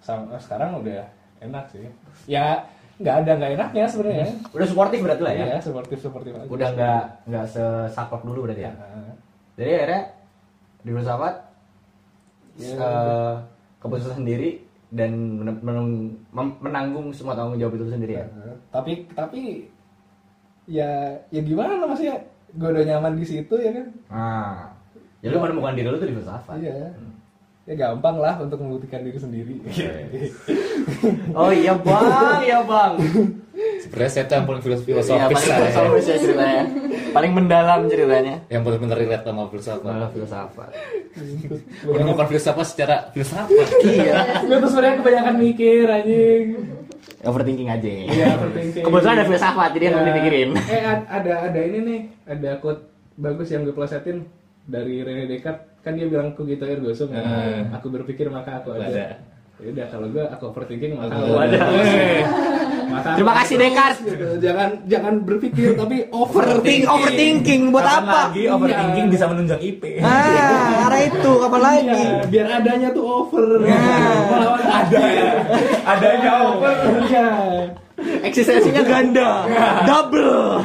Sam- sekarang udah enak sih. Ya nggak ada nggak enaknya sebenarnya. udah suportif berarti lah ya. Iya, seperti seperti aja. Udah nggak nggak sesaklek dulu berarti ya. Nah, Jadi akhirnya di filsafat Ya, eh, keputusan sendiri dan men- men- mem- menanggung semua tanggung jawab itu sendiri ya. Nah, tapi tapi ya ya gimana maksudnya? Gue udah nyaman di situ ya kan? Nah, ya lu menemukan diri lu tuh di filsafat. iya ya gampang lah untuk membuktikan diri sendiri Oh iya bang, iya bang. Sebenarnya saya tuh yang paling filos- Iya filosofis paling lah ya. filosofis ya ceritanya. Paling mendalam ceritanya. Yang benar-benar relate sama filsafat. Malah filsafat. Menemukan filsafat secara filsafat. Iya. gue tuh sebenarnya kebanyakan mikir anjing Overthinking aja. Iya, overthinking. Kebetulan ada filsafat jadi yang Ya. dipikirin. eh ad- ada ada ini nih ada quote bagus yang gue plesetin dari Rene Descartes kan dia bilang cogito ergo sum Hmm. aku berpikir maka aku Ada. ada ya udah kalau gue aku overthinking maka Aku aku ada. Maka Terima aku kasih, Descartes. gitu. jangan jangan berpikir tapi Overthink, overthinking overthinking buat Kapan apa? lagi overthinking Iya. bisa menunjang IP. Ah, arah itu kapan lagi? Iya, biar adanya tuh over Ya. Melawan ada Adanya over. Iya. Eksistensinya ganda, double.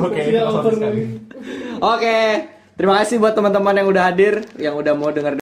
Oke, sekali. Oke, terima kasih buat teman-teman yang udah hadir, yang udah mau denger